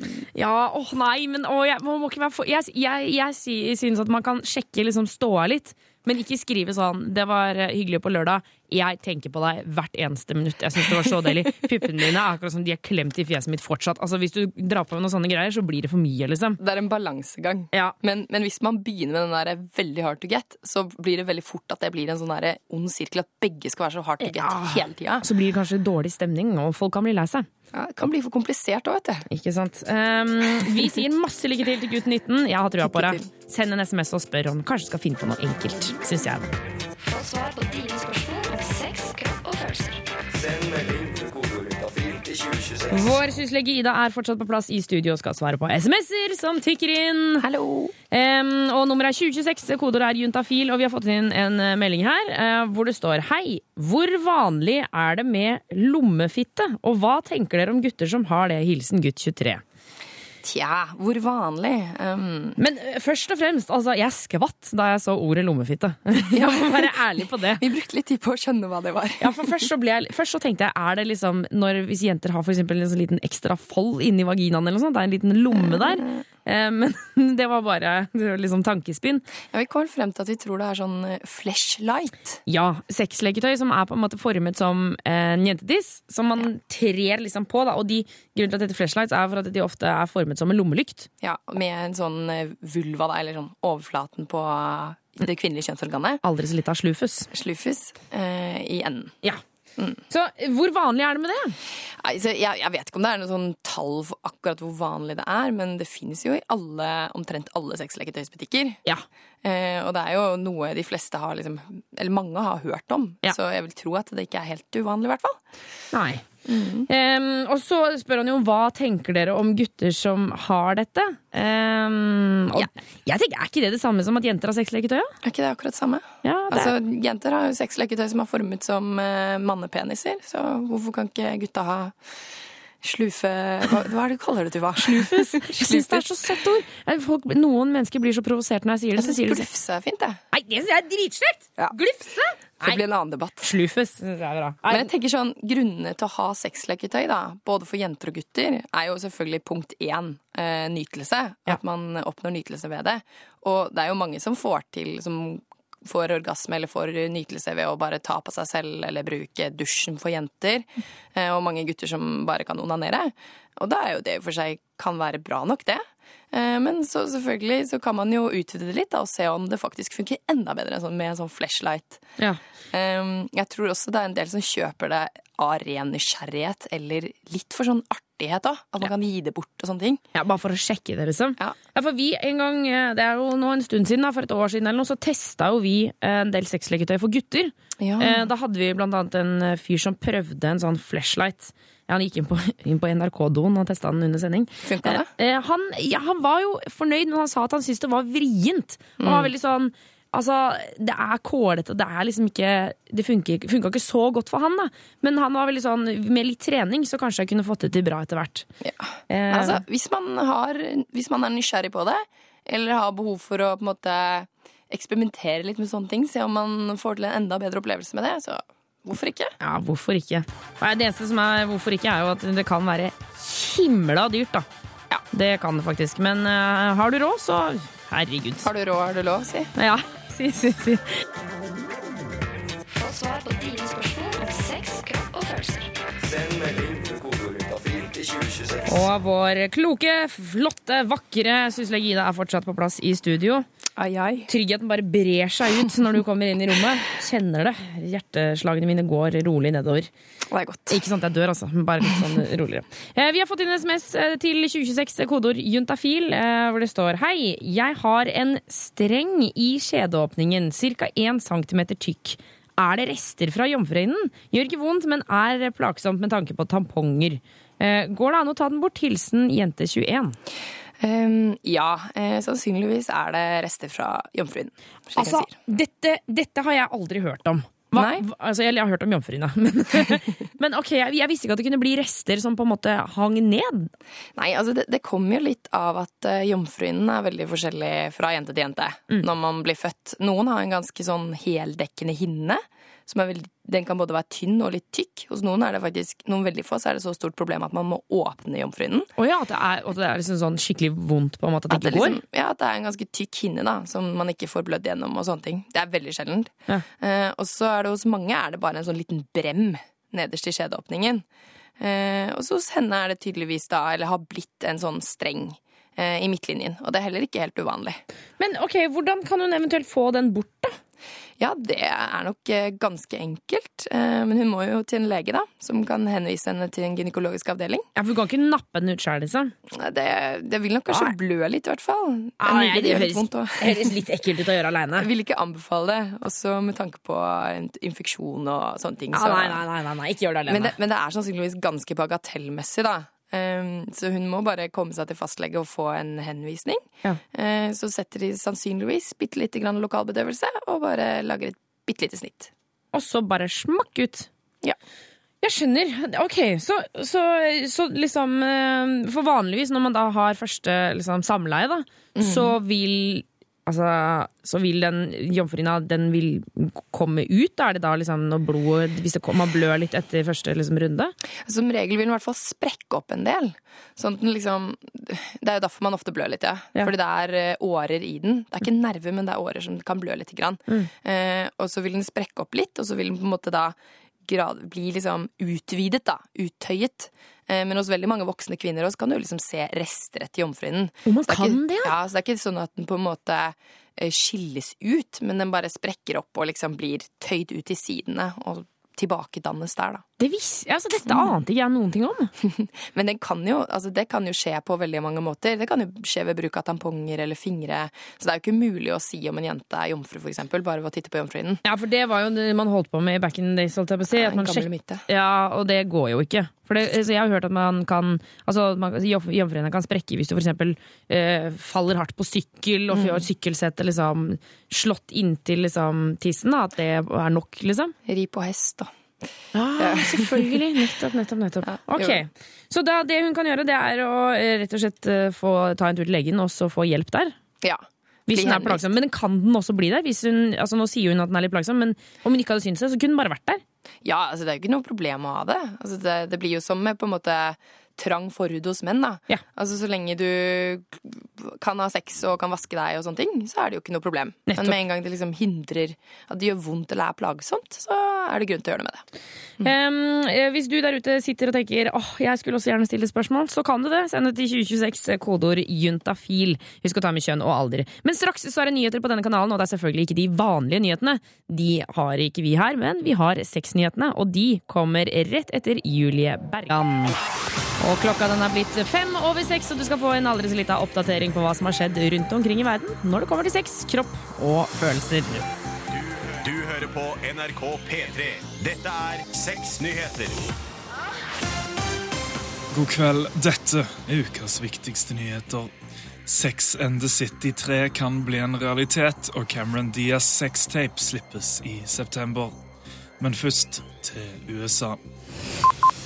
[SPEAKER 3] Ja, åh nei, men åh, jeg, må må ikke være for, Jeg, jeg, jeg sy- synes at man kan sjekke liksom ståa litt, men ikke skrive sånn 'Det var eh, hyggelig på lørdag'. Jeg tenker på deg hvert eneste minutt. Jeg synes det var så deilig. Puppene dine er akkurat som de er klemt i fjeset mitt fortsatt. Altså, Hvis du drar på med noen sånne greier, så blir det for mye, liksom.
[SPEAKER 8] Det er en balansegang.
[SPEAKER 3] Ja.
[SPEAKER 8] Men, men hvis man begynner med den der veldig hard to get, så blir det veldig fort at det blir en sånn ond sirkel at begge skal være så hard to get
[SPEAKER 3] Ja.
[SPEAKER 8] hele tida.
[SPEAKER 3] Så blir det kanskje dårlig stemning, og folk kan bli lei seg.
[SPEAKER 8] Ja, det kan bli for komplisert òg, vet du.
[SPEAKER 3] Ikke sant? Um, vi sier masse lykke til til gutt 19. Jeg har trua på deg. Send en SMS og spør om du kanskje skal finne på noe enkelt. Syns jeg.
[SPEAKER 7] Få svar på dine spørsmål
[SPEAKER 3] Vår syslege Ida er fortsatt på plass i studio og skal svare på SMS-er som tikker inn.
[SPEAKER 8] Hallo!
[SPEAKER 3] Um, og nummeret er 2026, kodeord er juntafil, og vi har fått inn en eh, melding her uh, hvor det står Hei, hvor vanlig er det med lommefitte? Og hva tenker dere om gutter som har det? Hilsen gutt 23.
[SPEAKER 8] Tja, hvor vanlig? Um,
[SPEAKER 3] Men eh, først og fremst, altså, jeg skvatt da jeg så ordet lommefitte. Jeg må være ærlig på det.
[SPEAKER 8] vi brukte litt tid på å skjønne hva det var.
[SPEAKER 3] Ja, for først så, jeg, først så tenkte jeg, er det liksom når, Hvis jenter har for en sånn liten ekstra fold inni vaginaen, eller noe sånt, det er en liten lomme der. Eh, men det var bare liksom tankespinn.
[SPEAKER 8] Ja, vi kommer frem til at vi tror det er sånn eh, flashlight.
[SPEAKER 3] Ja, sexleketøy som er på en måte formet som en jentetiss, som man trer liksom på. Da. Og de, grunnen til at dette flashlights er for at de ofte er formet som en lommelykt.
[SPEAKER 8] Ja, Med en sånn eh, vulva, da, eller sånn overflaten på eh, det kvinnelige kjønnsorganet.
[SPEAKER 3] Aldri så lite av slufus.
[SPEAKER 8] Slufus eh, i enden.
[SPEAKER 3] Ja. Så hvor vanlig er det med det?
[SPEAKER 8] Jeg, jeg vet ikke om det er noe sånn tall for akkurat hvor vanlig det er, men det finnes jo i alle, omtrent alle sexleketøysbutikker.
[SPEAKER 3] Ja.
[SPEAKER 8] Eh, og det er jo noe de fleste har liksom Eller mange har hørt om.
[SPEAKER 3] Ja.
[SPEAKER 8] Så jeg vil tro at det ikke er helt uvanlig, i hvert fall.
[SPEAKER 3] Nei. Em, og så spør han jo hva tenker dere om gutter som har dette. Um, og Jeg tenker, Er ikke det det samme som at jenter har sexleketøy? Ja?
[SPEAKER 8] Er ikke det akkurat samme?
[SPEAKER 3] Ja, det
[SPEAKER 8] Altså, Jenter har jo sexleketøy som er formet som uh, mannepeniser, så hvorfor kan ikke gutta ha slufe... Hva, hva er det du kaller det, Tuva?
[SPEAKER 3] Slufus. Jeg syns det er så søtt ord. Folk, noen mennesker blir så provosert når jeg sier det.
[SPEAKER 8] Jeg syns glufse er fint, jeg.
[SPEAKER 3] Nei, det syns jeg er dritslekt!
[SPEAKER 8] Ja.
[SPEAKER 3] Glufse!
[SPEAKER 8] Det blir en annen debatt.
[SPEAKER 3] Bra.
[SPEAKER 8] Men jeg tenker sånn, Grunnene til å ha sexleketøy, da, både for jenter og gutter, er jo selvfølgelig punkt én eh, nytelse.
[SPEAKER 3] Ja.
[SPEAKER 8] At man oppnår nytelse ved det. Og det er jo mange som får til som får orgasme eller får nytelse ved å bare ta på seg selv eller bruke dusjen for jenter. Eh, og mange gutter som bare kan onanere. Og da er jo det i og for seg kan være bra nok, det. Eh, Men så selvfølgelig så kan man jo utvide det litt da, og se om det faktisk funker enda bedre sånn, med en sånn flashlight.
[SPEAKER 3] Ja.
[SPEAKER 8] Jeg tror også det er en del som kjøper det av ren nysgjerrighet eller litt for sånn artighet da, At man kan gi det bort og sånne ting.
[SPEAKER 3] Ja, Bare for å sjekke det, liksom.
[SPEAKER 8] Ja.
[SPEAKER 3] for vi en gang, eh, Det er jo nå en stund siden, da, for et år siden, eller noe, så testa jo vi eh, en del sexleketøy for gutter.
[SPEAKER 8] Ja.
[SPEAKER 3] Da hadde vi blant annet en fyr som prøvde en sånn flashlight. Han gikk inn på, på NRK-doen og testa den under sending.
[SPEAKER 8] Funka det?
[SPEAKER 3] Eh, han, ja, han var jo fornøyd, men han sa at han syntes det var vrient. Han
[SPEAKER 8] Mm.
[SPEAKER 3] var veldig sånn Altså, det er kålete, og det er liksom ikke Det funka ikke så godt for han, da. Men han var veldig sånn Med litt trening så kanskje jeg kunne fått det til bra etter hvert.
[SPEAKER 8] Ja.
[SPEAKER 3] Eh,
[SPEAKER 8] Altså, hvis man, har, hvis man er nysgjerrig på det, eller har behov for å på en måte eksperimentere litt med sånne ting, se om man får til en enda bedre opplevelse med det, så hvorfor ikke?
[SPEAKER 3] Ja, hvorfor ikke? Nei, Det eneste som er hvorfor ikke, er jo at det kan være himla dyrt, da. Ja, Det kan det faktisk. Men uh, har du råd, så herregud.
[SPEAKER 8] Har du råd, har du lov, si.
[SPEAKER 3] Ja, si, si, si.
[SPEAKER 7] Få svar på dine spørsmål om sex, kropp og følelser.
[SPEAKER 1] Send melding til kodeord til 2026.
[SPEAKER 3] Og vår kloke, flotte, vakre syslege Ida er fortsatt på plass i studio.
[SPEAKER 8] Ai, ai.
[SPEAKER 3] Tryggheten bare brer seg ut når du kommer inn i rommet. Kjenner det. Hjerteslagene mine går rolig nedover.
[SPEAKER 8] Det er godt.
[SPEAKER 3] Ikke sånn at jeg dør, altså, bare litt sånn roligere. Eh, Vi har fått inn SMS eh, til 2026, kodeord juntafil, eh, hvor det står Hei, jeg har en streng i skjedeåpningen, ca. 1 cm tykk. Er det rester fra jomfruøynen? Gjør ikke vondt, men er plagsomt med tanke på tamponger. Eh, Går det an å ta den bort? Hilsen jente21.
[SPEAKER 8] Um, ja, eh, sannsynligvis er det rester fra jomfruen,
[SPEAKER 3] Altså, dette, dette har jeg aldri hørt om. Hva, hva- altså, jeg, jeg har hørt om jomfruhinna, men, men ok, jeg, jeg visste ikke at det kunne bli rester som på en måte hang ned.
[SPEAKER 8] Nei, altså det, det kommer jo litt av at uh, jomfruhinnen er veldig forskjellig fra jente til jente når man blir født. Noen har en ganske sånn heldekkende hinne. Som veldig, den kan både være tynn og litt tykk. Hos noen er det faktisk, noen veldig få så er det så stort problem at man må åpne jomfruhinnen.
[SPEAKER 3] Oh ja, at det er, at det er liksom sånn skikkelig vondt på en måte at
[SPEAKER 8] At
[SPEAKER 3] det
[SPEAKER 8] det,
[SPEAKER 3] ikke
[SPEAKER 8] liksom,
[SPEAKER 3] går.
[SPEAKER 8] ja, at det er en ganske tykk hinne da, som man ikke får blødd gjennom. og sånne ting. Det er veldig sjeldent.
[SPEAKER 3] Ja.
[SPEAKER 8] Eh, og så er det hos mange er det bare en sånn liten brem nederst i skjedeåpningen. Eh, og så hos henne er det tydeligvis da, eller har blitt en sånn streng eh, i midtlinjen. Og det er heller ikke helt uvanlig.
[SPEAKER 3] Men ok, hvordan kan hun eventuelt få den bort, da?
[SPEAKER 8] Ja, det er nok eh, ganske enkelt. Eh, men hun må jo til en lege, da, som kan henvise henne til en gynekologisk avdeling.
[SPEAKER 3] Ja, for Hun kan ikke nappe den ut sjøl, liksom?
[SPEAKER 8] Det, det vil nok kanskje
[SPEAKER 3] Nei.
[SPEAKER 8] blø litt, i hvert fall.
[SPEAKER 3] Ah, nei,
[SPEAKER 8] det
[SPEAKER 3] høres- høres litt ekkelt ut å gjøre aleine.
[SPEAKER 8] Vil ikke anbefale det, også med tanke på infeksjon og sånne ting.
[SPEAKER 3] Ja,
[SPEAKER 8] så-
[SPEAKER 3] nei, nei, nei, nei, ikke gjør det
[SPEAKER 8] Men,
[SPEAKER 3] alene.
[SPEAKER 8] det, men det er sannsynligvis ganske bagatellmessig, da. Um, så hun må bare komme seg til fastlege og få en henvisning.
[SPEAKER 3] Ja.
[SPEAKER 8] Eh, så setter de sannsynligvis bitte lite grann lokalbedøvelse og bare lager et bitte lite snitt.
[SPEAKER 3] Og så bare smakk ut.
[SPEAKER 8] Ja.
[SPEAKER 3] Jeg skjønner. Ok, så, så, så liksom eh, For vanligvis når man da har første liksom, samleie, da, så vil Altså, så vil den jomfruhinna den vil komme ut? Er det da liksom når blodet Hvis det kommer, man blør litt etter første liksom, runde?
[SPEAKER 8] Som regel vil den i hvert fall sprekke opp en del. Sånn at den liksom Det er jo derfor man ofte blør litt, ja.
[SPEAKER 3] Ja.
[SPEAKER 8] Fordi det er eh, årer i den. Det er ikke nerver, men det er årer som kan blø litt. Grann. Eh, og så vil den sprekke opp litt, og så vil den på en måte da grad, blir liksom utvidet, da. Uttøyet. Eh, men hos veldig mange voksne kvinner også kan du liksom se rester etter jomfruhinnen.
[SPEAKER 3] Oh, man
[SPEAKER 8] Så
[SPEAKER 3] kan
[SPEAKER 8] ikke,
[SPEAKER 3] det, ja?
[SPEAKER 8] ja? Så det er ikke sånn at den på en måte eh, skilles ut, men den bare sprekker opp og liksom blir tøyd ut til sidene og tilbakedannes der, da.
[SPEAKER 3] Det vis, altså, dette ante ikke jeg noen ting om.
[SPEAKER 8] Men det kan jo, altså det kan jo skje på veldig mange måter. Det kan jo skje ved bruk av tamponger eller fingre. Så det er jo ikke mulig å si om en jente er jomfru, eksempel, bare ved å titte på jomfruhinnen.
[SPEAKER 3] Ja, for det var jo det man holdt på med back in the days, holdt jeg på å si. At
[SPEAKER 8] en
[SPEAKER 3] man
[SPEAKER 8] gammel myte.
[SPEAKER 3] Ja, og det går jo ikke. For det, så jeg har hørt at man kan Altså, jomfruhinna kan sprekke hvis du eksempel eh, faller hardt på sykkel og får sykkelsettet liksom slått inntil liksom tissen, da. At det er nok, liksom.
[SPEAKER 8] Ri på hest, da.
[SPEAKER 3] Ja, selvfølgelig. Nettopp, nettopp, nettopp. Ok. Så da, det hun kan gjøre, det er å eh, rett og slett eh, få ta en tur til legen og så få hjelp der?
[SPEAKER 8] Ja.
[SPEAKER 3] Hvis
[SPEAKER 8] Bli
[SPEAKER 3] hun er
[SPEAKER 8] henvist.
[SPEAKER 3] plagsom. Men kan den også bli der? Hvis hun, altså nå sier hun at den er litt plagsom, men om hun ikke hadde syntes det, så kunne den bare vært der.
[SPEAKER 8] Ja, altså det er jo ikke noe problem å ha det. Altså det, det blir jo som med på en måte trang forhud hos menn, da.
[SPEAKER 3] Ja.
[SPEAKER 8] Altså så lenge du kan ha sex og kan vaske deg og sånne ting, så er det jo ikke noe problem.
[SPEAKER 3] Nettopp.
[SPEAKER 8] Men med en gang det liksom hindrer at det gjør vondt eller er plagsomt, så er det grunn til å gjøre noe med det.
[SPEAKER 3] Um, eh, hvis du der ute sitter og tenker åh, jeg skulle også gjerne stille spørsmål, så kan du det. Send det til 2026, eh, kodeord juntafil. Husk å ta med kjønn og alder. Men straks så er det nyheter på denne kanalen, og det er selvfølgelig ikke de vanlige nyhetene. De har ikke vi her, men vi har sexnyhetene, og de kommer rett etter Julie Bergan. Og klokka den er blitt fem over seks, og du skal få en aldri så lita oppdatering på hva som har skjedd rundt omkring i verden når det kommer til sex, kropp og følelser.
[SPEAKER 9] Du hører på NRK P3. Dette er Seks nyheter.
[SPEAKER 10] God kveld. Dette er ukas viktigste nyheter. Sex and the City 3 kan bli en realitet, og Cameron Diaz sextape slippes i september. Men først til USA.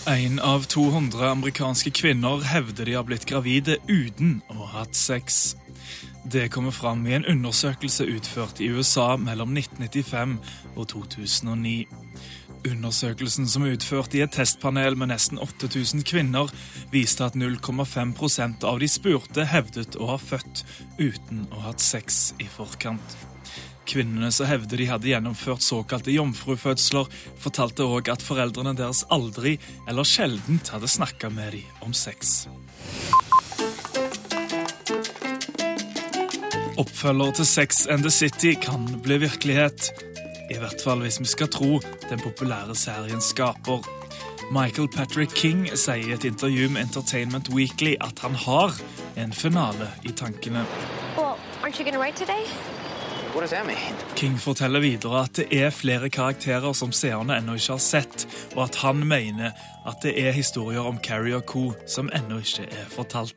[SPEAKER 10] En av 200 amerikanske kvinner hevder de har blitt gravide uten å ha hatt sex. Det kommer fram i en undersøkelse utført i USA mellom 1995 og 2009. Undersøkelsen som er utført i et testpanel med nesten 8000 kvinner, viste at 0,5% av de spurte hevdet å ha født uten å ha hatt sex i forkant. Kvinnene som hevder de hadde gjennomført såkalte jomfrufødsler, fortalte òg at foreldrene deres aldri eller sjeldent hadde snakka med dem om sex. Oppfølger til Sex and the City kan bli virkelighet. I hvert fall hvis vi skal tro den populære serien skaper. Michael Patrick King sier i et intervju med Entertainment Weekly at han har en finale i tankene.
[SPEAKER 7] Well,
[SPEAKER 10] King forteller videre at det er flere karakterer som seerne ennå ikke har sett, og at han mener at det er historier om Carrie og co. som ennå ikke er fortalt.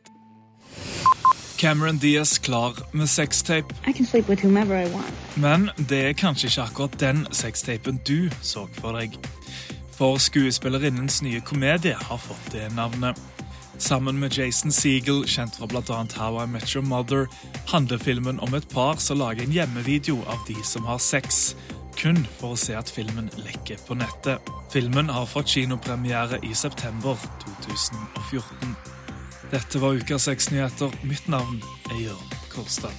[SPEAKER 10] Cameron Diaz klar med sextape.
[SPEAKER 11] I can sleep with whomever I want.
[SPEAKER 10] Men det er kanskje ikke akkurat den sextapen du så for deg. For skuespillerinnens nye komedie har fått det navnet. Sammen med Jason Seagull, kjent fra bl.a. How I Met Your Mother, handler filmen om et par som lager en hjemmevideo av de som har sex. Kun for å se at filmen lekker på nettet. Filmen har fått kinopremiere i september 2014. Dette var Ukas sexnyheter. Mitt navn er Jørn Kolstad.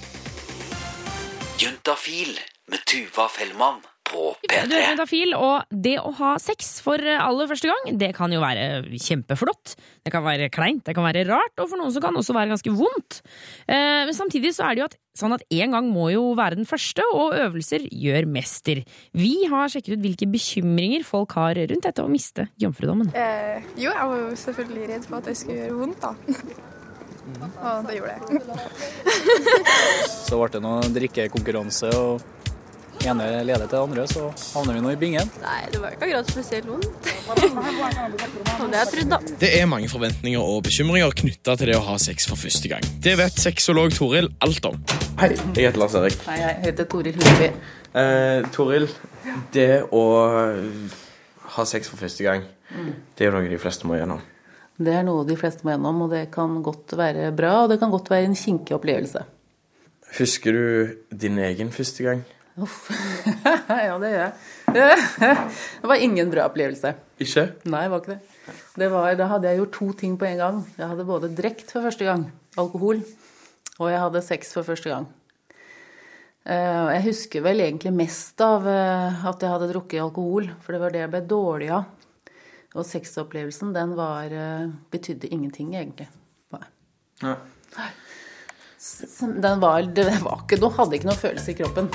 [SPEAKER 12] Juntafil med Tuva Fellmann på
[SPEAKER 3] Du er
[SPEAKER 12] P3.
[SPEAKER 3] juntafil, og det å ha sex for aller første gang, det kan jo være kjempeflott. Det kan være kleint, det kan være rart, og for noen så kan det også være ganske vondt. Eh, Men samtidig så er det jo at, sånn at én gang må jo være den første, og øvelser gjør mester. Vi har sjekket ut hvilke bekymringer folk har rundt dette å miste jomfrudommen.
[SPEAKER 13] Eh, jo, jeg var jo selvfølgelig redd for at det skulle gjøre vondt, da. Og det gjorde det.
[SPEAKER 14] Så ble det noe drikkekonkurranse, og ene leder til det andre, så havner vi nå i bingen.
[SPEAKER 15] Nei, det var ikke akkurat spesielt vondt. Som det jeg trodde, da.
[SPEAKER 16] Det er mange forventninger og bekymringer knytta til det å ha sex for første gang. Det vet sexolog Toril alt om.
[SPEAKER 17] Hei, jeg heter Lars Erik.
[SPEAKER 18] Hei, jeg heter Toril Hulby.
[SPEAKER 17] Eh, Toril, det å ha sex for første gang,
[SPEAKER 18] Mm.
[SPEAKER 17] det er jo noe de fleste må gjennom.
[SPEAKER 18] Det er noe de fleste må gjennom, og det kan godt være bra, og det kan godt være en kinkig opplevelse.
[SPEAKER 17] Husker du din egen første gang?
[SPEAKER 18] Uff. ja, det gjør jeg. Det var ingen bra opplevelse.
[SPEAKER 17] Ikke?
[SPEAKER 18] Nei, det var ikke det. det var, da hadde jeg gjort to ting på en gang. Jeg hadde både drekt for første gang, alkohol, og jeg hadde sex for første gang. Eh, Jeg husker vel egentlig mest av eh, at jeg hadde drukket alkohol, for det var det jeg ble dårlig av. Og sexopplevelsen, den var eh, betydde ingenting, egentlig.
[SPEAKER 17] Ja.
[SPEAKER 18] S- Den var, det var ikke noe, hadde ikke noe følelse i kroppen.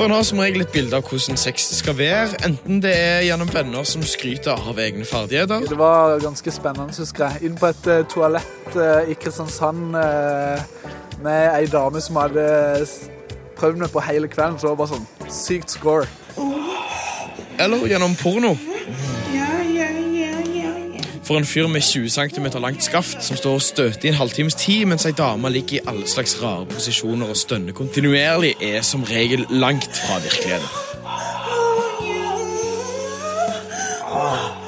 [SPEAKER 16] For en har som regel et bilde av hvordan sex skal være, enten det er gjennom venner som skryter av egne ferdigheter,
[SPEAKER 19] Det var ganske spennende, husker jeg. Inn på et eh, toalett eh, i Kristiansand eh, med ei dame som hadde prøvd meg på hele kvelden, så det var bare sånn sykt score.
[SPEAKER 16] eller gjennom porno. For en fyr med 20 cm langt skaft som står og støter i en halvtimes tid mens ei dame ligger i alle slags rare posisjoner og stønner kontinuerlig, er som regel langt fra virkeligheten.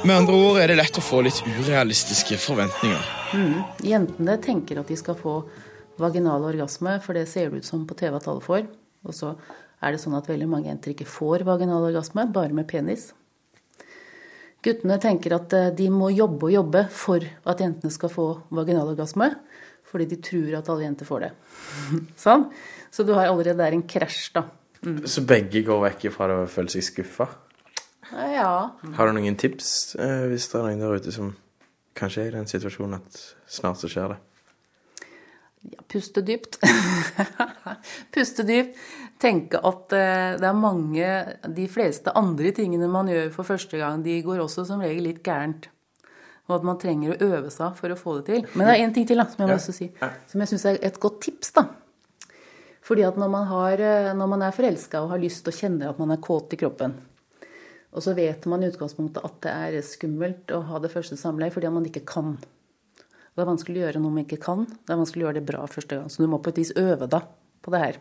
[SPEAKER 16] Med andre ord er det lett å få litt urealistiske forventninger.
[SPEAKER 18] Mm. Jentene tenker at de skal få vaginal orgasme, for det ser det ut som på TV at alle får. Og så er det sånn at veldig mange jenter ikke får vaginal orgasme, bare med penis. Guttene tenker at eh, de må jobbe og jobbe for at jentene skal få vaginal orgasme, fordi de tror at alle jenter får det. sånn. Så du har allerede der en krasj, da. Mm.
[SPEAKER 17] Så begge går vekk fra og føler seg skuffa?
[SPEAKER 18] Ja.
[SPEAKER 17] Har du noen tips eh, hvis det er noen der ute som kanskje er i den situasjonen at snart så skjer det?
[SPEAKER 18] Ja, Puste dypt. Puste dypt. Tenke at eh, det er mange De fleste andre tingene man gjør for første gang, de går også som regel litt gærent. Og at man trenger å øve seg for å få det til. Men det er én ting til da, som jeg må også si, som jeg syns er et godt tips. da. Fordi at når man, har, eh, når man er forelska og har lyst og kjenner at man er kåt i kroppen, og så vet man i utgangspunktet at det er skummelt å ha det første samleie fordi man ikke kan. Det er vanskelig å gjøre noe man ikke kan. Det er vanskelig å gjøre det bra første gang. Så du må på et vis øve deg på det her.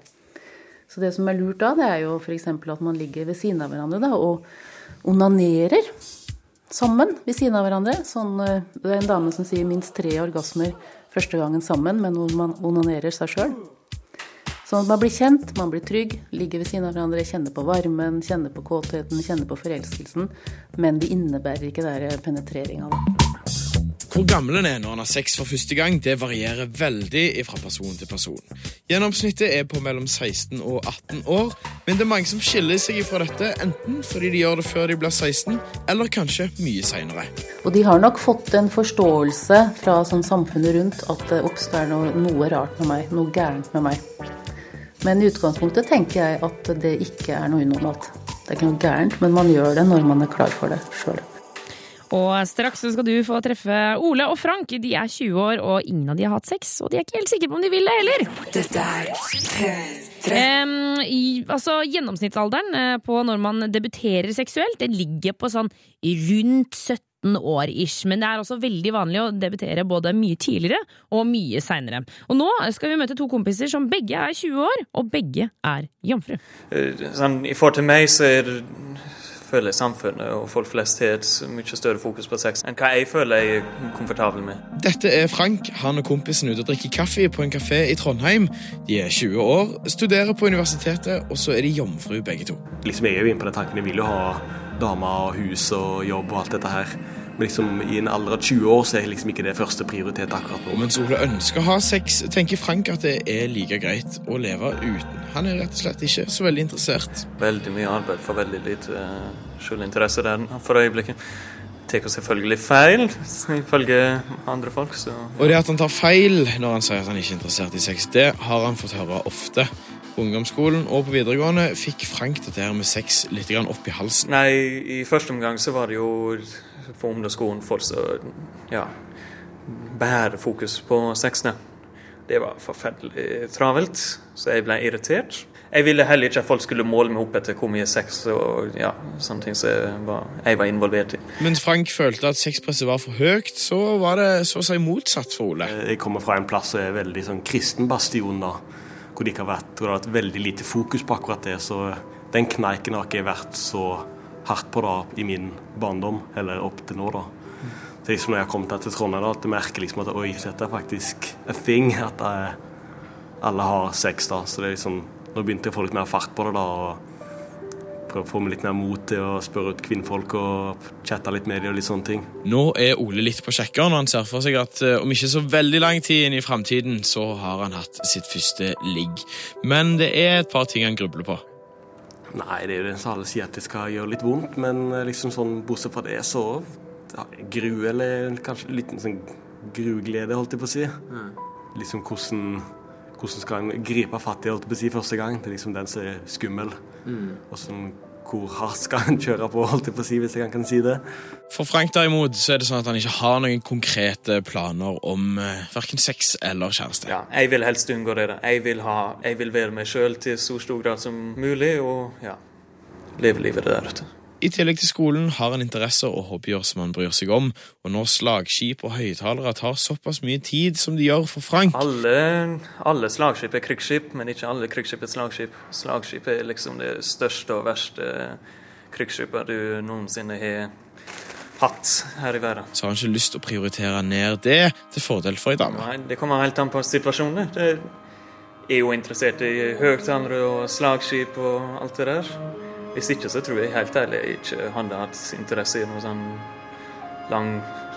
[SPEAKER 18] Så det som er lurt da, det er jo f.eks. at man ligger ved siden av hverandre da, og onanerer sammen ved siden av hverandre. Sånn, eh, det er en dame som sier minst tre orgasmer første gangen sammen, men hvor man onanerer seg sjøl. Sånn at man blir kjent, man blir trygg, ligger ved siden av hverandre, kjenner på varmen, kjenner på kåtheten, kjenner på forelskelsen. Men det innebærer ikke det penetreringa.
[SPEAKER 16] Hvor gammel en er når en har sex for første gang, det varierer veldig fra person til person. Gjennomsnittet er på mellom 16 og 18 år, men det er mange som skiller seg fra dette, enten fordi de gjør det før de blir 16, eller kanskje mye seinere.
[SPEAKER 18] Og de har nok fått en forståelse fra sånn samfunnet rundt at det oppstår noe, noe rart med meg, noe gærent med meg. Men i utgangspunktet tenker jeg at det ikke er noe unormalt. Det er ikke noe gærent, men man gjør det når man er klar for det sjøl.
[SPEAKER 3] Og straks skal du få treffe Ole og Frank. De er 20 år, og ingen av de har hatt sex. Og de er ikke helt sikre på om de vil det heller.
[SPEAKER 2] Dette er P3.
[SPEAKER 3] Em, i, altså, Gjennomsnittsalderen eh, på når man debuterer seksuelt, den ligger på sånn rundt 70 år ish. Men det er også veldig vanlig å debutere både mye tidligere og mye seinere. Og nå skal vi møte to kompiser som begge er 20 år, og begge er jomfru.
[SPEAKER 11] Eh, Sånn, I forhold til meg så er det føler samfunnet og folk flest har et mye større fokus på sex enn hva jeg føler jeg er komfortabel med.
[SPEAKER 16] Dette er Frank. Han og kompisen ute og drikker kaffe på en kafé i Trondheim. De er 20 år, studerer på universitetet, og så er de jomfru begge to.
[SPEAKER 20] Liksom Jeg er jo inne på den tanken, jeg vil jo ha dame og hus og jobb og alt dette her. Liksom i en alder av 20 år så er liksom ikke det første prioritet akkurat nå.
[SPEAKER 16] Mens Ole ønsker å ha sex, tenker Frank at det er like greit å leve uten. Han er rett og slett ikke så veldig interessert.
[SPEAKER 11] Veldig mye arbeid for veldig lite uh, selvinteresse der for øyeblikket. Tar selvfølgelig feil, ifølge andre folk. Så,
[SPEAKER 16] Og det at han tar feil når han sier at han ikke er interessert i sex, det har han fått høre ofte. På ungdomsskolen og på videregående fikk Frank dette her med sex litt opp i halsen.
[SPEAKER 11] Nei, i første omgang så var det jo på ungdomsskolen folk som ja, bare fokus på sexene. Det var forferdelig travelt, så jeg ble irritert. Jeg ville heller ikke at folk skulle måle meg opp etter hvor mye sex og ja, sånne ting som jeg var, jeg var involvert i.
[SPEAKER 16] Mens Frank følte at sexpresset var for høyt, så var det så å si motsatt for Ole.
[SPEAKER 20] Jeg kommer fra en plass som er veldig sånn kristen bastion, da. Hvor det ikke har vært, det har vært veldig lite fokus på akkurat det. Så den kneiken har ikke vært så hardt på det i min barndom, eller opp til nå, da. Så liksom når jeg her til Trondheim, da, at jeg merker liksom at oi, dette er faktisk a thing. At eh, alle har sex, da. Så det er liksom Nå begynte jeg å få litt mer fart på det, da. og Prøve å få meg litt mer mot til å spørre ut kvinnfolk og chatte litt med dem og litt sånne ting.
[SPEAKER 16] Nå er Ole litt på sjekker når han ser for seg at eh, om ikke så veldig lang tid inn i framtiden, så har han hatt sitt første ligg. Men det er et par ting han grubler på.
[SPEAKER 20] Nei, det er jo det som alle sier at det skal gjøre litt vondt, men eh, liksom sånn, bortsett fra det, så ja, gru eller kanskje litt sånn gruglede, holdt jeg på å si. Liksom hvordan, hvordan skal en gripe fatt i, holdt jeg på å si, første gang. Det er liksom den som er skummel.
[SPEAKER 11] Mm.
[SPEAKER 20] Og sånn, hvor hardt skal han kjøre på, holdt jeg på å si, hvis jeg kan si det.
[SPEAKER 16] For Frank derimot så er det sånn at han ikke har noen konkrete planer om uh, verken sex eller kjæreste.
[SPEAKER 11] Ja, jeg vil helst unngå det. da. Jeg vil, ha, jeg vil være meg sjøl til så stor grad som mulig, og ja, leve livet der ute.
[SPEAKER 16] I tillegg til skolen har han interesser og hobbyer som han bryr seg om, og når slagskip og høyttalere tar såpass mye tid som de gjør for Frank
[SPEAKER 11] Alle, alle slagskip er krigsskip, men ikke alle krigsskip er slagskip. Slagskip er liksom det største og verste krigsskipet du noensinne har hatt her i verden.
[SPEAKER 16] så har han ikke lyst til å prioritere ned det til fordel for ei dame.
[SPEAKER 11] Nei, det kommer helt an på situasjonen. Det er jo interessert i høyttalere og slagskip og alt det der. Hvis ikke så tror jeg helt ærlig ikke hadde hatt interesse i noe sånn lang,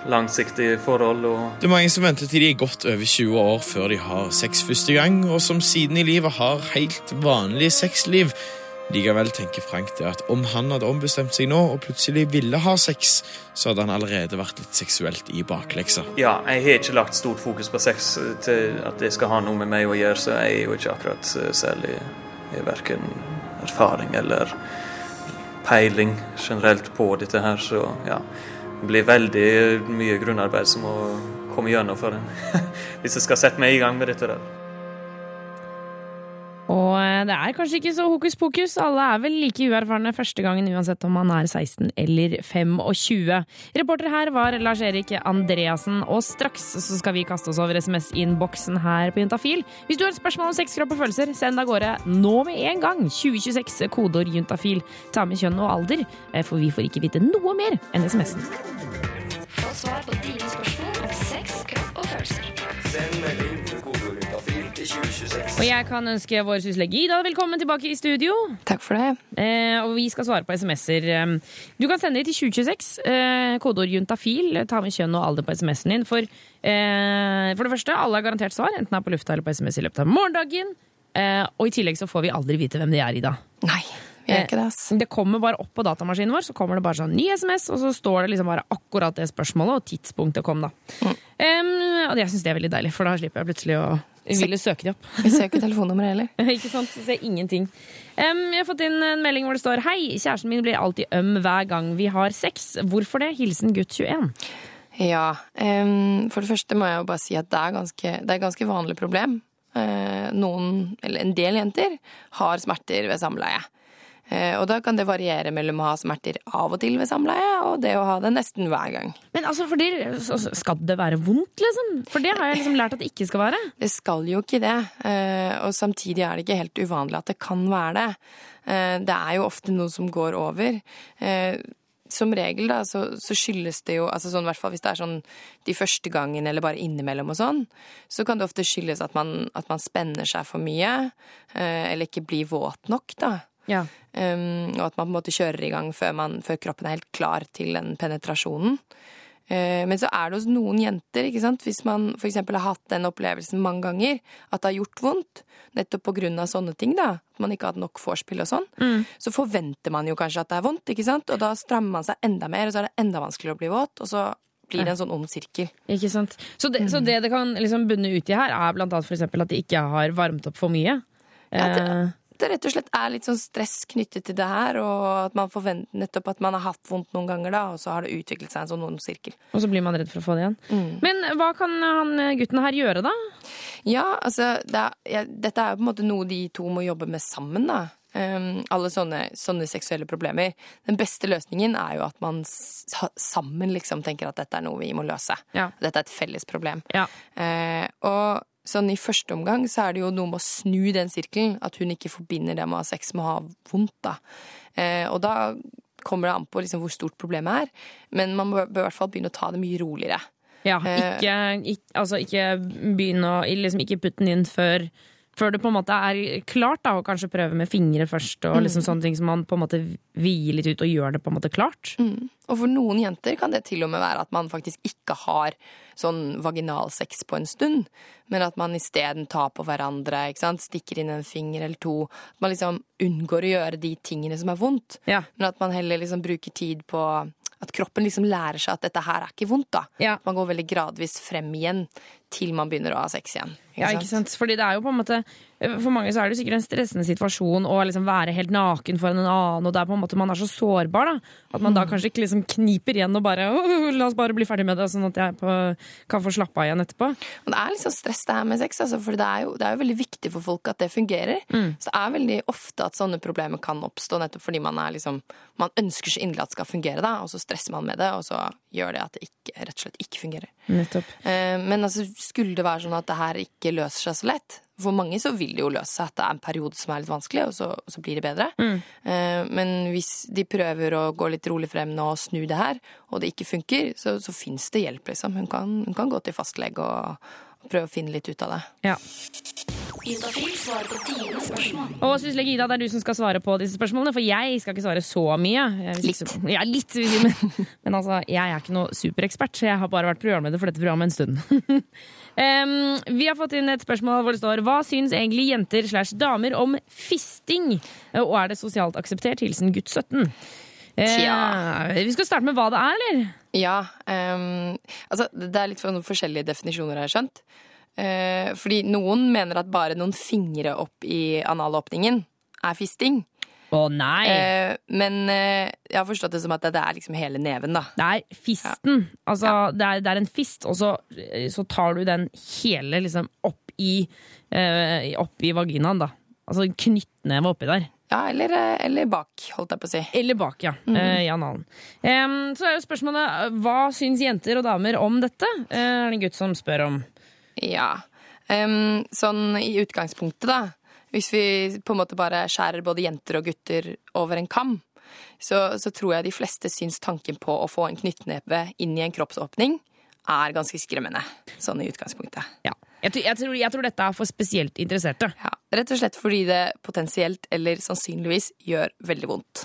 [SPEAKER 11] langsiktig forhold. og
[SPEAKER 16] Det er mange som venter til de er godt over 20 år før de har sex første gang, og som siden i livet har helt vanlig sexliv. Likevel tenker Frank det at om han hadde ombestemt seg nå og plutselig ville ha sex, så hadde han allerede vært litt seksuelt i bakleksa.
[SPEAKER 11] Ja, jeg har ikke lagt stort fokus på sex til at det skal ha noe med meg å gjøre, så jeg er jo ikke akkurat eh, særlig i verken erfaring eller peiling generelt på dette her, så ja. Det blir veldig mye grunnarbeid som må komme gjennom for en hvis jeg skal sette meg i gang med dette der.
[SPEAKER 3] Eh, det er kanskje ikke så hokus pokus. Alle er vel like uerfarne første gangen, uansett om man er 16 eller 25. Reporter her var Lars-Erik Andreassen, og straks så skal vi kaste oss over SMS-innboksen her på Juntafil. Hvis du har et spørsmål om sex, kropp og følelser, send av gårde nå med en gang. 2026, kodeord juntafil. Ta med kjønn og alder, eh, for vi får ikke vite noe mer enn SMS-en.
[SPEAKER 7] Få svar på dine spørsmål om sex, kropp og følelser.
[SPEAKER 1] Send melding
[SPEAKER 3] Og jeg kan ønske vår syslege Ida velkommen tilbake i studio.
[SPEAKER 8] Takk for det.
[SPEAKER 3] Eh, og vi skal svare på SMS-er. Eh, Du kan sende det til 2026. Eh, kodeord juntafil. Ta med kjønn og alder på SMS-en din. For, eh, for det første, alle har garantert svar, enten det er på lufta eller på SMS i løpet av morgendagen. Eh, og i tillegg så får vi aldri vite hvem det er, Ida.
[SPEAKER 8] Nei, ikke det.
[SPEAKER 3] Det kommer bare opp på datamaskinen vår, så kommer det bare sånn ny SMS, og så står det liksom bare akkurat det spørsmålet og tidspunktet kom, da. Em, og jeg syns det er veldig deilig, for da slipper jeg plutselig å ville søke de opp.
[SPEAKER 8] Vi ser ikke telefonnummeret heller.
[SPEAKER 3] ikke sant? Så ser ingenting. Um, jeg har fått inn en melding hvor det står Hei, kjæresten min blir alltid øm hver gang vi har sex. Hvorfor det? Hilsen gutt 21.
[SPEAKER 8] Ja. Um, for det første må jeg jo bare si at det er ganske, det er et ganske vanlig problem. Uh, noen, eller en del jenter, har smerter ved samleie. Eh, og da kan det variere mellom å ha smerter av og til ved samleie, og det å ha det nesten hver gang.
[SPEAKER 3] Men altså, fordi, så- så skal det være vondt, liksom? For det har jeg liksom lært at det ikke skal være.
[SPEAKER 8] Det skal jo ikke det, eh, og samtidig er det ikke helt uvanlig at det kan være det. Eh, Det er jo ofte noe som går over. Som regel da, så, så skyldes det jo, altså sånn, i hvert fall hvis det er sånn de første gangene eller bare innimellom og sånn, så kan det ofte skyldes at man, at man spenner seg for mye, eh, eller ikke blir våt nok, da.
[SPEAKER 3] Ja.
[SPEAKER 8] Um, og at man på en måte kjører i gang før, man, før kroppen er helt klar til den penetrasjonen. Uh, men så er det hos noen jenter, ikke sant? hvis man f.eks. har hatt den opplevelsen mange ganger, at det har gjort vondt, nettopp av sånne ting, da, at man ikke har hatt nok vorspiel og sånn,
[SPEAKER 3] Mm.
[SPEAKER 8] så forventer man jo kanskje at det er vondt, ikke sant? Og da strammer man seg enda mer, og så er det enda vanskeligere å bli våt, og så blir det en sånn ond sirkel.
[SPEAKER 3] Ikke sant? Så det, så det det kan liksom bunne ut i her, er blant annet for eksempel at de ikke har varmt opp for mye.
[SPEAKER 8] Ja, det,
[SPEAKER 3] Eh,
[SPEAKER 8] det rett og slett er litt sånn stress knyttet til det her, og at man forventer nettopp at man har hatt vondt noen ganger, da, og så har det utviklet seg en sånn ond sirkel.
[SPEAKER 3] og så blir man redd for å få det igjen.
[SPEAKER 8] Mm.
[SPEAKER 3] Men hva kan han gutten her gjøre, da?
[SPEAKER 8] Ja, altså, det er, ja, dette er jo på en måte noe de to må jobbe med sammen, da. Um, alle sånne, sånne seksuelle problemer. Den beste løsningen er jo at man sammen liksom tenker at dette er noe vi må løse.
[SPEAKER 3] Ja.
[SPEAKER 8] Dette er et felles problem.
[SPEAKER 3] Ja.
[SPEAKER 8] Uh, og sånn i første omgang så er det jo noe med å snu den sirkelen. At hun ikke forbinder det med å ha sex med å ha vondt, da. Eh, og da kommer det an på liksom hvor stort problemet er. Men man bør, bør i hvert fall begynne å ta det mye roligere.
[SPEAKER 3] Ja,
[SPEAKER 8] Eh,
[SPEAKER 3] ikke, ikke, altså ikke begynne å liksom Ikke putte den inn før før det på en måte er klart, da, og kanskje prøve med fingre først. Og
[SPEAKER 8] Mm.
[SPEAKER 3] liksom sånne ting som man på en måte hviler litt ut og gjør det på en måte klart.
[SPEAKER 8] Mm. Og for noen jenter kan det til og med være at man faktisk ikke har sånn vaginalsex på en stund, men at man isteden tar på hverandre, stikker inn en finger eller to. At man liksom unngår å gjøre de tingene som er vondt, men at man heller liksom bruker tid på at kroppen liksom lærer seg at dette her er ikke vondt. da. Man går veldig gradvis frem igjen til man begynner å ha sex igjen.
[SPEAKER 3] Ja, ikke sant? Fordi det er jo på en måte For mange så er det jo sikkert en stressende situasjon å liksom være helt naken foran en annen, og det er på en måte man er så sårbar, da. At man da kanskje ikke liksom kniper igjen og bare La oss bare bli ferdig med det, sånn at jeg på, kan få slappe av igjen etterpå.
[SPEAKER 8] Og det er liksom stress det her med sex, altså, for det er, jo, det er jo veldig viktig for folk at det fungerer.
[SPEAKER 3] Mm.
[SPEAKER 8] Så det er veldig ofte at sånne problemer kan oppstå nettopp fordi man er liksom Man ønsker så inderlig at det skal fungere, da, og så stresser man med det, og så gjør det at det ikke, rett og slett ikke fungerer.
[SPEAKER 3] Nettopp.
[SPEAKER 8] Eh, Men altså, skulle det være sånn at det her ikke løser seg så lett For mange så vil det jo løse seg at det er en periode som er litt vanskelig, og så, og så blir det bedre.
[SPEAKER 3] Mm.
[SPEAKER 8] Eh, Men hvis de prøver å gå litt rolig frem nå og snu det her, og det ikke funker, så, så fins det hjelp, liksom. Hun kan, hun kan gå til fastlege og, og prøve å finne litt ut av det.
[SPEAKER 3] Ja.
[SPEAKER 7] Juntafil svarer på dine spørsmål.
[SPEAKER 3] Og syslege Ida, det er du som skal svare på disse spørsmålene, for jeg skal ikke svare så mye. Litt. Ja, litt. Men, men altså, jeg er ikke noe superekspert, så jeg har bare vært programleder for dette programmet en stund. um, vi har fått inn et spørsmål hvor det står Hva syns egentlig jenter slash damer om fisting? Og er det sosialt akseptert? Hilsen gutt 17. Eh,
[SPEAKER 8] Tja.
[SPEAKER 3] vi skal starte med hva det er, eller?
[SPEAKER 8] Ja. Um, altså, det er litt sånn forskjellige definisjoner, har jeg skjønt. Eh, fordi noen mener at bare noen fingre opp i analåpningen er fisting.
[SPEAKER 3] Å nei!
[SPEAKER 8] Eh, men eh, jeg har forstått det som at det, er liksom hele neven, da.
[SPEAKER 3] Det er fisten. Altså, det, er, det er en fist, og så, så tar du den hele liksom opp i, eh, opp i vaginaen, da. Altså knyttneve oppi der.
[SPEAKER 8] Ja, eller, eh, eller bak, holdt jeg på å si.
[SPEAKER 3] Eller bak, ja.
[SPEAKER 8] Mm.
[SPEAKER 3] eh, I analen. Em, så er jo spørsmålet hva syns jenter og damer om dette? Eh, er det en gutt som spør om.
[SPEAKER 8] Ja. Um, sånn i utgangspunktet, da. Hvis vi på en måte bare skjærer både jenter og gutter over en kam, så, så tror jeg de fleste syns tanken på å få en knyttneve inn i en kroppsåpning er ganske skremmende. Sånn i utgangspunktet.
[SPEAKER 3] Ja. Jeg, tror- jeg, tror, jeg tror dette er for spesielt interesserte.
[SPEAKER 8] Ja, Rett og slett fordi det potensielt, eller sannsynligvis, gjør veldig vondt.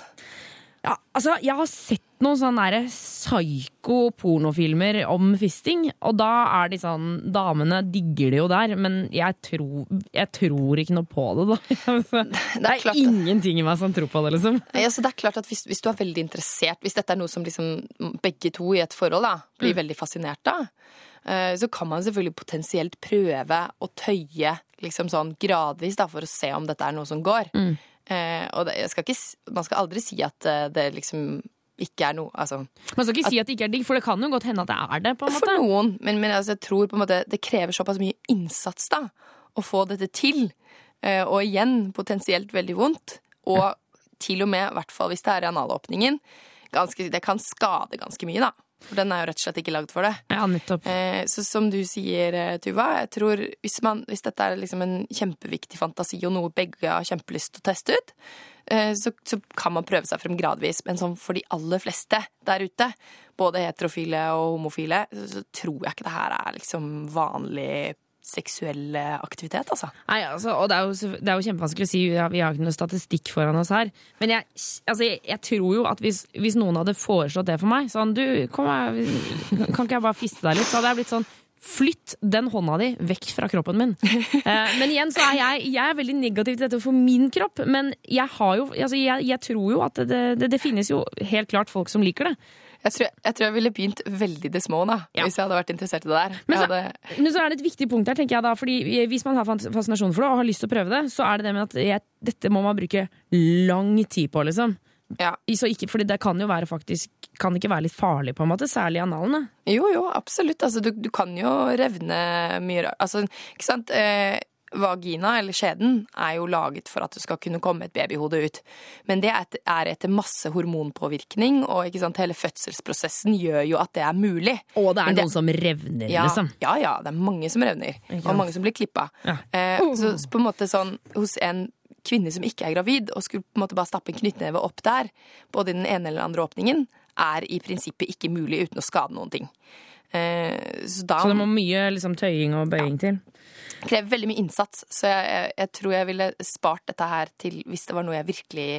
[SPEAKER 3] Ja, altså, jeg har sett noen sånne psyko-pornofilmer om fisting, og da er de sånn Damene digger det jo der, men jeg tror, jeg tror ikke noe på det, da. Altså, det er, ingenting i meg som tror på det, liksom.
[SPEAKER 8] Altså det er klart at hvis, hvis du er veldig interessert, hvis dette er noe som liksom begge to i et forhold da, blir
[SPEAKER 3] Mm.
[SPEAKER 8] veldig fascinert av, eh, så kan man selvfølgelig potensielt prøve å tøye liksom sånn gradvis da, for å se om dette er noe som går.
[SPEAKER 3] Mm.
[SPEAKER 8] Eh, og det, jeg skal ikke, man skal aldri si at eh, det liksom ikke er noe altså,
[SPEAKER 3] Man skal ikke si at det ikke er digg, for det kan jo godt hende at det er det. på en måte.
[SPEAKER 8] For noen, men, men altså, jeg tror på en måte det krever såpass mye innsats da, å få dette til. Eh, og igjen potensielt veldig vondt. Og til og med, i hvert fall hvis det er i analåpningen, ganske, det kan skade ganske mye, da. For den er jo rett og slett ikke lagd for det.
[SPEAKER 3] Ja, nettopp.
[SPEAKER 8] Eh, så som du sier, eh, Tuva, jeg tror hvis, man, hvis dette er liksom en kjempeviktig fantasi og noe begge har kjempelyst til å teste ut, eh, så, så kan man prøve seg frem gradvis. Men sånn for de aller fleste der ute, både heterofile og homofile, så, så tror jeg ikke det her er liksom vanlig seksuell eh, aktivitet, altså.
[SPEAKER 3] Nei, altså, og det er, jo, det er jo kjempevanskelig å si, vi har ikke noe statistikk foran oss her. Men jeg, altså, jeg tror jo at hvis, hvis noen hadde foreslått det for meg, sånn du, kom her, kan ikke jeg bare fiste deg litt? Så hadde jeg blitt sånn Flytt den hånda di vekk fra kroppen min. Eh, men igjen så er jeg, jeg er veldig negativ til dette for min kropp. Men jeg, har jo, altså jeg, jeg tror jo at det, det, det finnes jo helt klart folk som liker det.
[SPEAKER 8] Jeg tror jeg, tror jeg ville begynt veldig det små, da, hvis jeg hadde vært interessert i det der.
[SPEAKER 3] Men så,
[SPEAKER 8] hadde,
[SPEAKER 3] men så er det et viktig punkt her, tenker jeg da. Fordi hvis man har fascinasjon for det og har lyst til å prøve det, så er det det med at jeg, dette må man bruke lang tid på, liksom. Så ikke, fordi det kan jo være faktisk Kan ikke være litt farlig, på en måte. Særlig i analene.
[SPEAKER 8] Jo, jo, absolutt. Altså, du, du kan jo revne mye rart. Altså, ikke sant? Eh, vagina, eller skjeden, er jo laget for at det skal kunne komme et babyhode ut. Men det er et- er etter masse hormonpåvirkning, og ikke sant, hele fødselsprosessen gjør jo at det er mulig.
[SPEAKER 3] Og det er
[SPEAKER 8] det,
[SPEAKER 3] noen som revner,
[SPEAKER 8] ja,
[SPEAKER 3] liksom.
[SPEAKER 8] Ja, ja. Det er mange som revner. Og mange som blir klippa.
[SPEAKER 3] Ja.
[SPEAKER 8] Eh, så, så på en måte sånn hos en kvinne som ikke er gravid, og skulle på en måte bare stappe en knyttneve opp der, både i den ene eller den andre åpningen, er i prinsippet ikke mulig uten å skade noen ting. Eh, så da
[SPEAKER 3] Så det må mye liksom, tøying og bøying til.
[SPEAKER 8] krever veldig mye innsats, så jeg, jeg, jeg tror jeg ville spart dette her til hvis det var noe jeg virkelig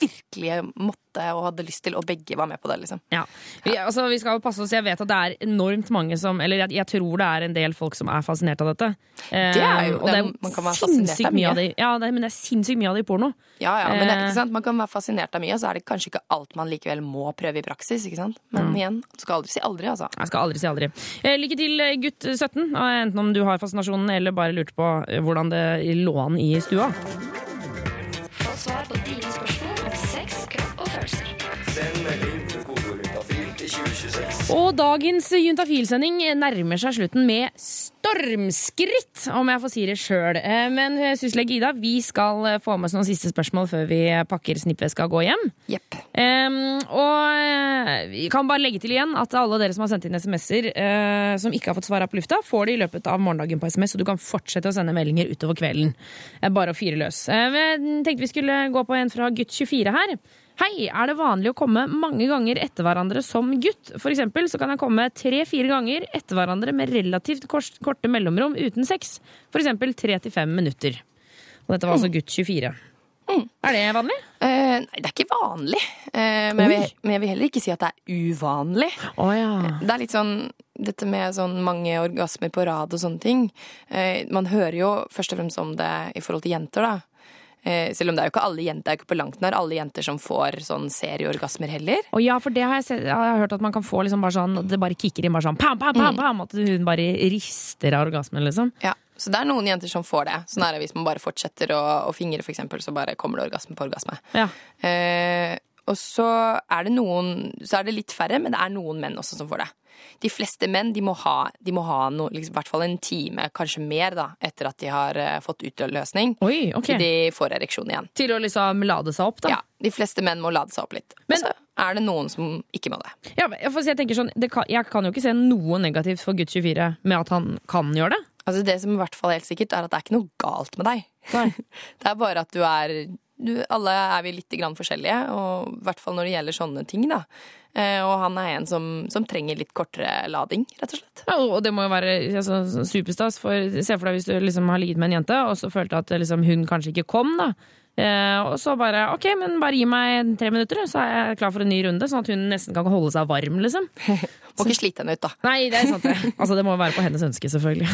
[SPEAKER 8] virkelig måtte og hadde lyst til, og begge var med på det. liksom.
[SPEAKER 3] Ja. Vi, altså, vi skal passe oss, Jeg vet at det er enormt mange som Eller jeg, jeg tror det er en del folk som er fascinert av dette.
[SPEAKER 8] Det er jo-
[SPEAKER 3] Eh, det
[SPEAKER 8] man kan være fascinert av
[SPEAKER 3] mye av det. Ja, det, men det er sinnssykt mye av det i porno.
[SPEAKER 8] Ja, ja, men det er
[SPEAKER 3] Eh,
[SPEAKER 8] ikke sant? Man kan være fascinert av mye, og så er det kanskje ikke alt man likevel må prøve i praksis. ikke sant? Men
[SPEAKER 3] Mm.
[SPEAKER 8] igjen, du skal aldri si aldri, altså.
[SPEAKER 3] Jeg skal aldri si aldri. Eh, lykke til, gutt 17. Enten om du har fascinasjonen eller bare lurte på hvordan det lå an i stua.
[SPEAKER 7] Svar på dine spørsmål om sex, kropp og følelser.
[SPEAKER 1] Send melding til kodeord juntafil til 2026.
[SPEAKER 3] Og dagens Juntafil-sending nærmer seg slutten med stormskritt, om jeg får si det sjøl. Men eh, syslege Ida, vi skal eh, få med oss noen siste spørsmål før vi pakker snippveska og går hjem. Em, og eh, vi kan bare legge til igjen at alle dere som har sendt inn SMS-er uh, som ikke har fått svar på lufta, får det i løpet av morgendagen på SMS, så du kan fortsette å sende meldinger utover kvelden. Eh, bare å fyre løs. Uh, jeg tenkte vi skulle gå på en fra gutt 24 her. Hei, er det vanlig å komme mange ganger etter hverandre som gutt? For eksempel så kan jeg komme tre-fire ganger etter hverandre med relativt korte mellomrom uten sex. For eksempel tre til fem minutter. Og dette var altså gutt 24. Er det vanlig?
[SPEAKER 8] Uh, nei, det er ikke vanlig. Uh, men, jeg vil, men jeg vil heller ikke si at det er uvanlig. Det er litt sånn dette med sånn mange orgasmer på rad og sånne ting. Uh, man hører jo først og fremst om det i forhold til jenter, da. Eh, selv om det er jo ikke alle jenter, det er jo ikke på langt nær alle jenter som får sånn serieorgasmer heller.
[SPEAKER 3] Og ja, for det har jeg, sett, jeg har hørt at man kan få liksom bare sånn Det bare kicker inn bare sånn pam, pam, pam,
[SPEAKER 8] Mm.
[SPEAKER 3] pam, At hun bare rister av orgasmen, liksom.
[SPEAKER 8] Ja, så det er noen jenter som får det. Sånn er det hvis man bare fortsetter å, å fingre, for så bare kommer det orgasme på orgasme.
[SPEAKER 3] Ja.
[SPEAKER 8] Eh, og så er det noen Så er det litt færre, men det er noen menn også som får det. De fleste menn de må ha, de må ha noe, liksom, i hvert fall en time, kanskje mer, da, etter at de har uh, fått utløsning.
[SPEAKER 3] Oi, okay.
[SPEAKER 8] Til de får ereksjon igjen.
[SPEAKER 3] Til å liksom lade seg opp, da?
[SPEAKER 8] Ja. De fleste menn må lade seg opp litt. Men så er det noen som ikke må det.
[SPEAKER 3] Ja, for jeg tenker sånn, det kan, jeg kan jo ikke se noe negativt for gutt 24 med at han kan gjøre det.
[SPEAKER 8] Altså Det som i hvert fall er helt sikkert, er at det er ikke noe galt med deg. det er bare at du er du, Alle er vi litt forskjellige, og i hvert fall når det gjelder sånne ting. da. Eh, og han er en som, som trenger litt kortere lading, rett og slett.
[SPEAKER 3] Ja, og det må jo være altså, superstas. For, se for deg hvis du liksom har ligget med en jente, og så følte at liksom, hun kanskje ikke kom. da. Eh, og så bare OK, men bare gi meg tre minutter, så er jeg klar for en ny runde. Sånn at hun nesten kan holde seg varm, liksom.
[SPEAKER 8] Må ikke slite henne ut, da.
[SPEAKER 3] Nei, det er sant det. Altså, det må være på hennes ønske, selvfølgelig.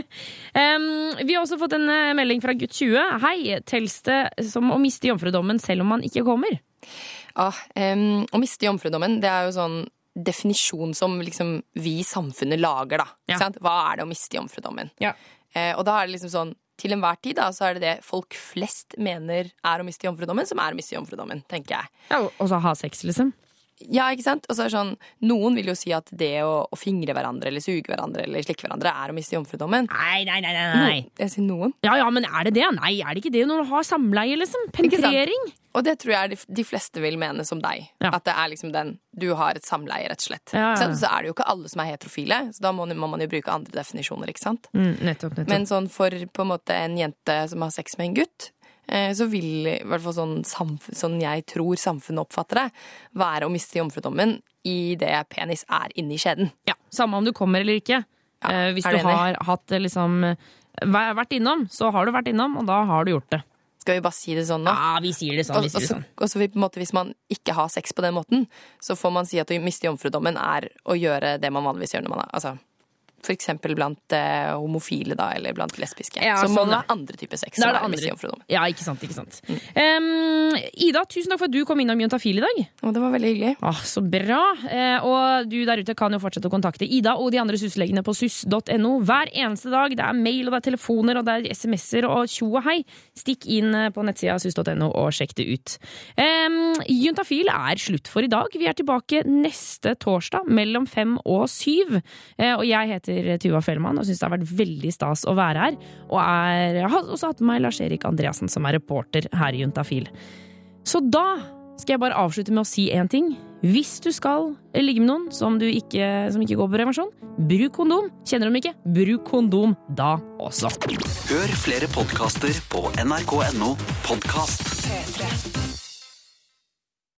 [SPEAKER 3] um, vi har også fått en eh, melding fra gutt 20. Hei, tels det som å miste jomfrudommen selv om man ikke kommer?
[SPEAKER 8] Ja, um, å miste jomfrudommen, det er jo sånn definisjon som liksom vi i samfunnet lager, da.
[SPEAKER 3] Ja.
[SPEAKER 8] Sant? Hva er det å miste jomfrudommen?
[SPEAKER 3] Ja.
[SPEAKER 8] Uh, og da er det liksom sånn til enhver tid da, så er det det folk flest mener er å miste jomfrudommen, som er å miste jomfrudommen, tenker jeg.
[SPEAKER 3] Ja, og så ha sex, liksom?
[SPEAKER 8] Ja, ikke sant? Og så er det sånn, Noen vil jo si at det å, å fingre hverandre eller suge hverandre eller slikke hverandre er å miste jomfrudommen.
[SPEAKER 3] Nei, nei, nei, nei, nei.
[SPEAKER 8] No, jeg sier noen.
[SPEAKER 3] Ja, ja, men er det det? Nei, er det ikke det når du har samleie, liksom? Penetrering?
[SPEAKER 8] Og det tror jeg de, de fleste vil mene som deg. At det er liksom den Du har et samleie, rett og slett.
[SPEAKER 3] Ja, ja, ja.
[SPEAKER 8] Så, er det jo ikke alle som er heterofile, så da må, må man jo bruke andre definisjoner, ikke sant?
[SPEAKER 3] Mm, nettopp, nettopp.
[SPEAKER 8] Men sånn for på en måte en jente som har sex med en gutt, så vil i hvert fall sånn, samfunn, sånn jeg tror samfunnet oppfatter det, være å miste jomfrudommen i det penis er inni skjeden.
[SPEAKER 3] Ja, Samme om du kommer eller ikke. Eh, hvis du har hatt eh, liksom vært innom, så har du vært innom, og da har du gjort det.
[SPEAKER 8] Skal vi bare si det sånn nå?
[SPEAKER 3] Ja, vi sier det sånn.
[SPEAKER 8] Og,
[SPEAKER 3] Vi sier det
[SPEAKER 8] så-
[SPEAKER 3] sånn.
[SPEAKER 8] og så på en måte, Hvis man ikke har sex på den måten, så får man si at å miste jomfrudommen er å gjøre det man vanligvis gjør når man er altså, Eksempel blant eh, homofile, da, eller blant lesbiske.
[SPEAKER 3] Ja,
[SPEAKER 8] så må
[SPEAKER 3] sånn, ja.
[SPEAKER 8] være andre typer sex.
[SPEAKER 3] Da er det andre.
[SPEAKER 8] jomfrudommen.
[SPEAKER 3] Ja, ikke sant. ikke sant. Em, Ida, tusen takk for at du kom innom Juntafil i dag.
[SPEAKER 8] det var veldig hyggelig.
[SPEAKER 3] Ah, så bra. Eh, og du der ute kan jo fortsette å kontakte Ida og de andre SUS-legene på suss.no hver eneste dag. Det er mail, og det er telefoner, og det er SMS-er og tjo og hei. Stikk inn eh, på nettsida suss.no og sjekk det ut. Um, Juntafil er slutt for i dag. Vi er tilbake neste torsdag mellom fem og syv. Eh, og jeg heter Tuva Fellmann og syns det har vært veldig stas å være her. Og er, jeg har også hatt med meg Lars-Erik Andreassen, som er reporter her i Juntafil. Så da skal jeg bare avslutte med å si én ting. Hvis du skal ligge med noen som, du ikke, som ikke går på prevensjon, bruk kondom. Kjenner du dem ikke, bruk kondom da også.
[SPEAKER 12] Hør flere podkaster på nrk.no podkast.
[SPEAKER 2] P3.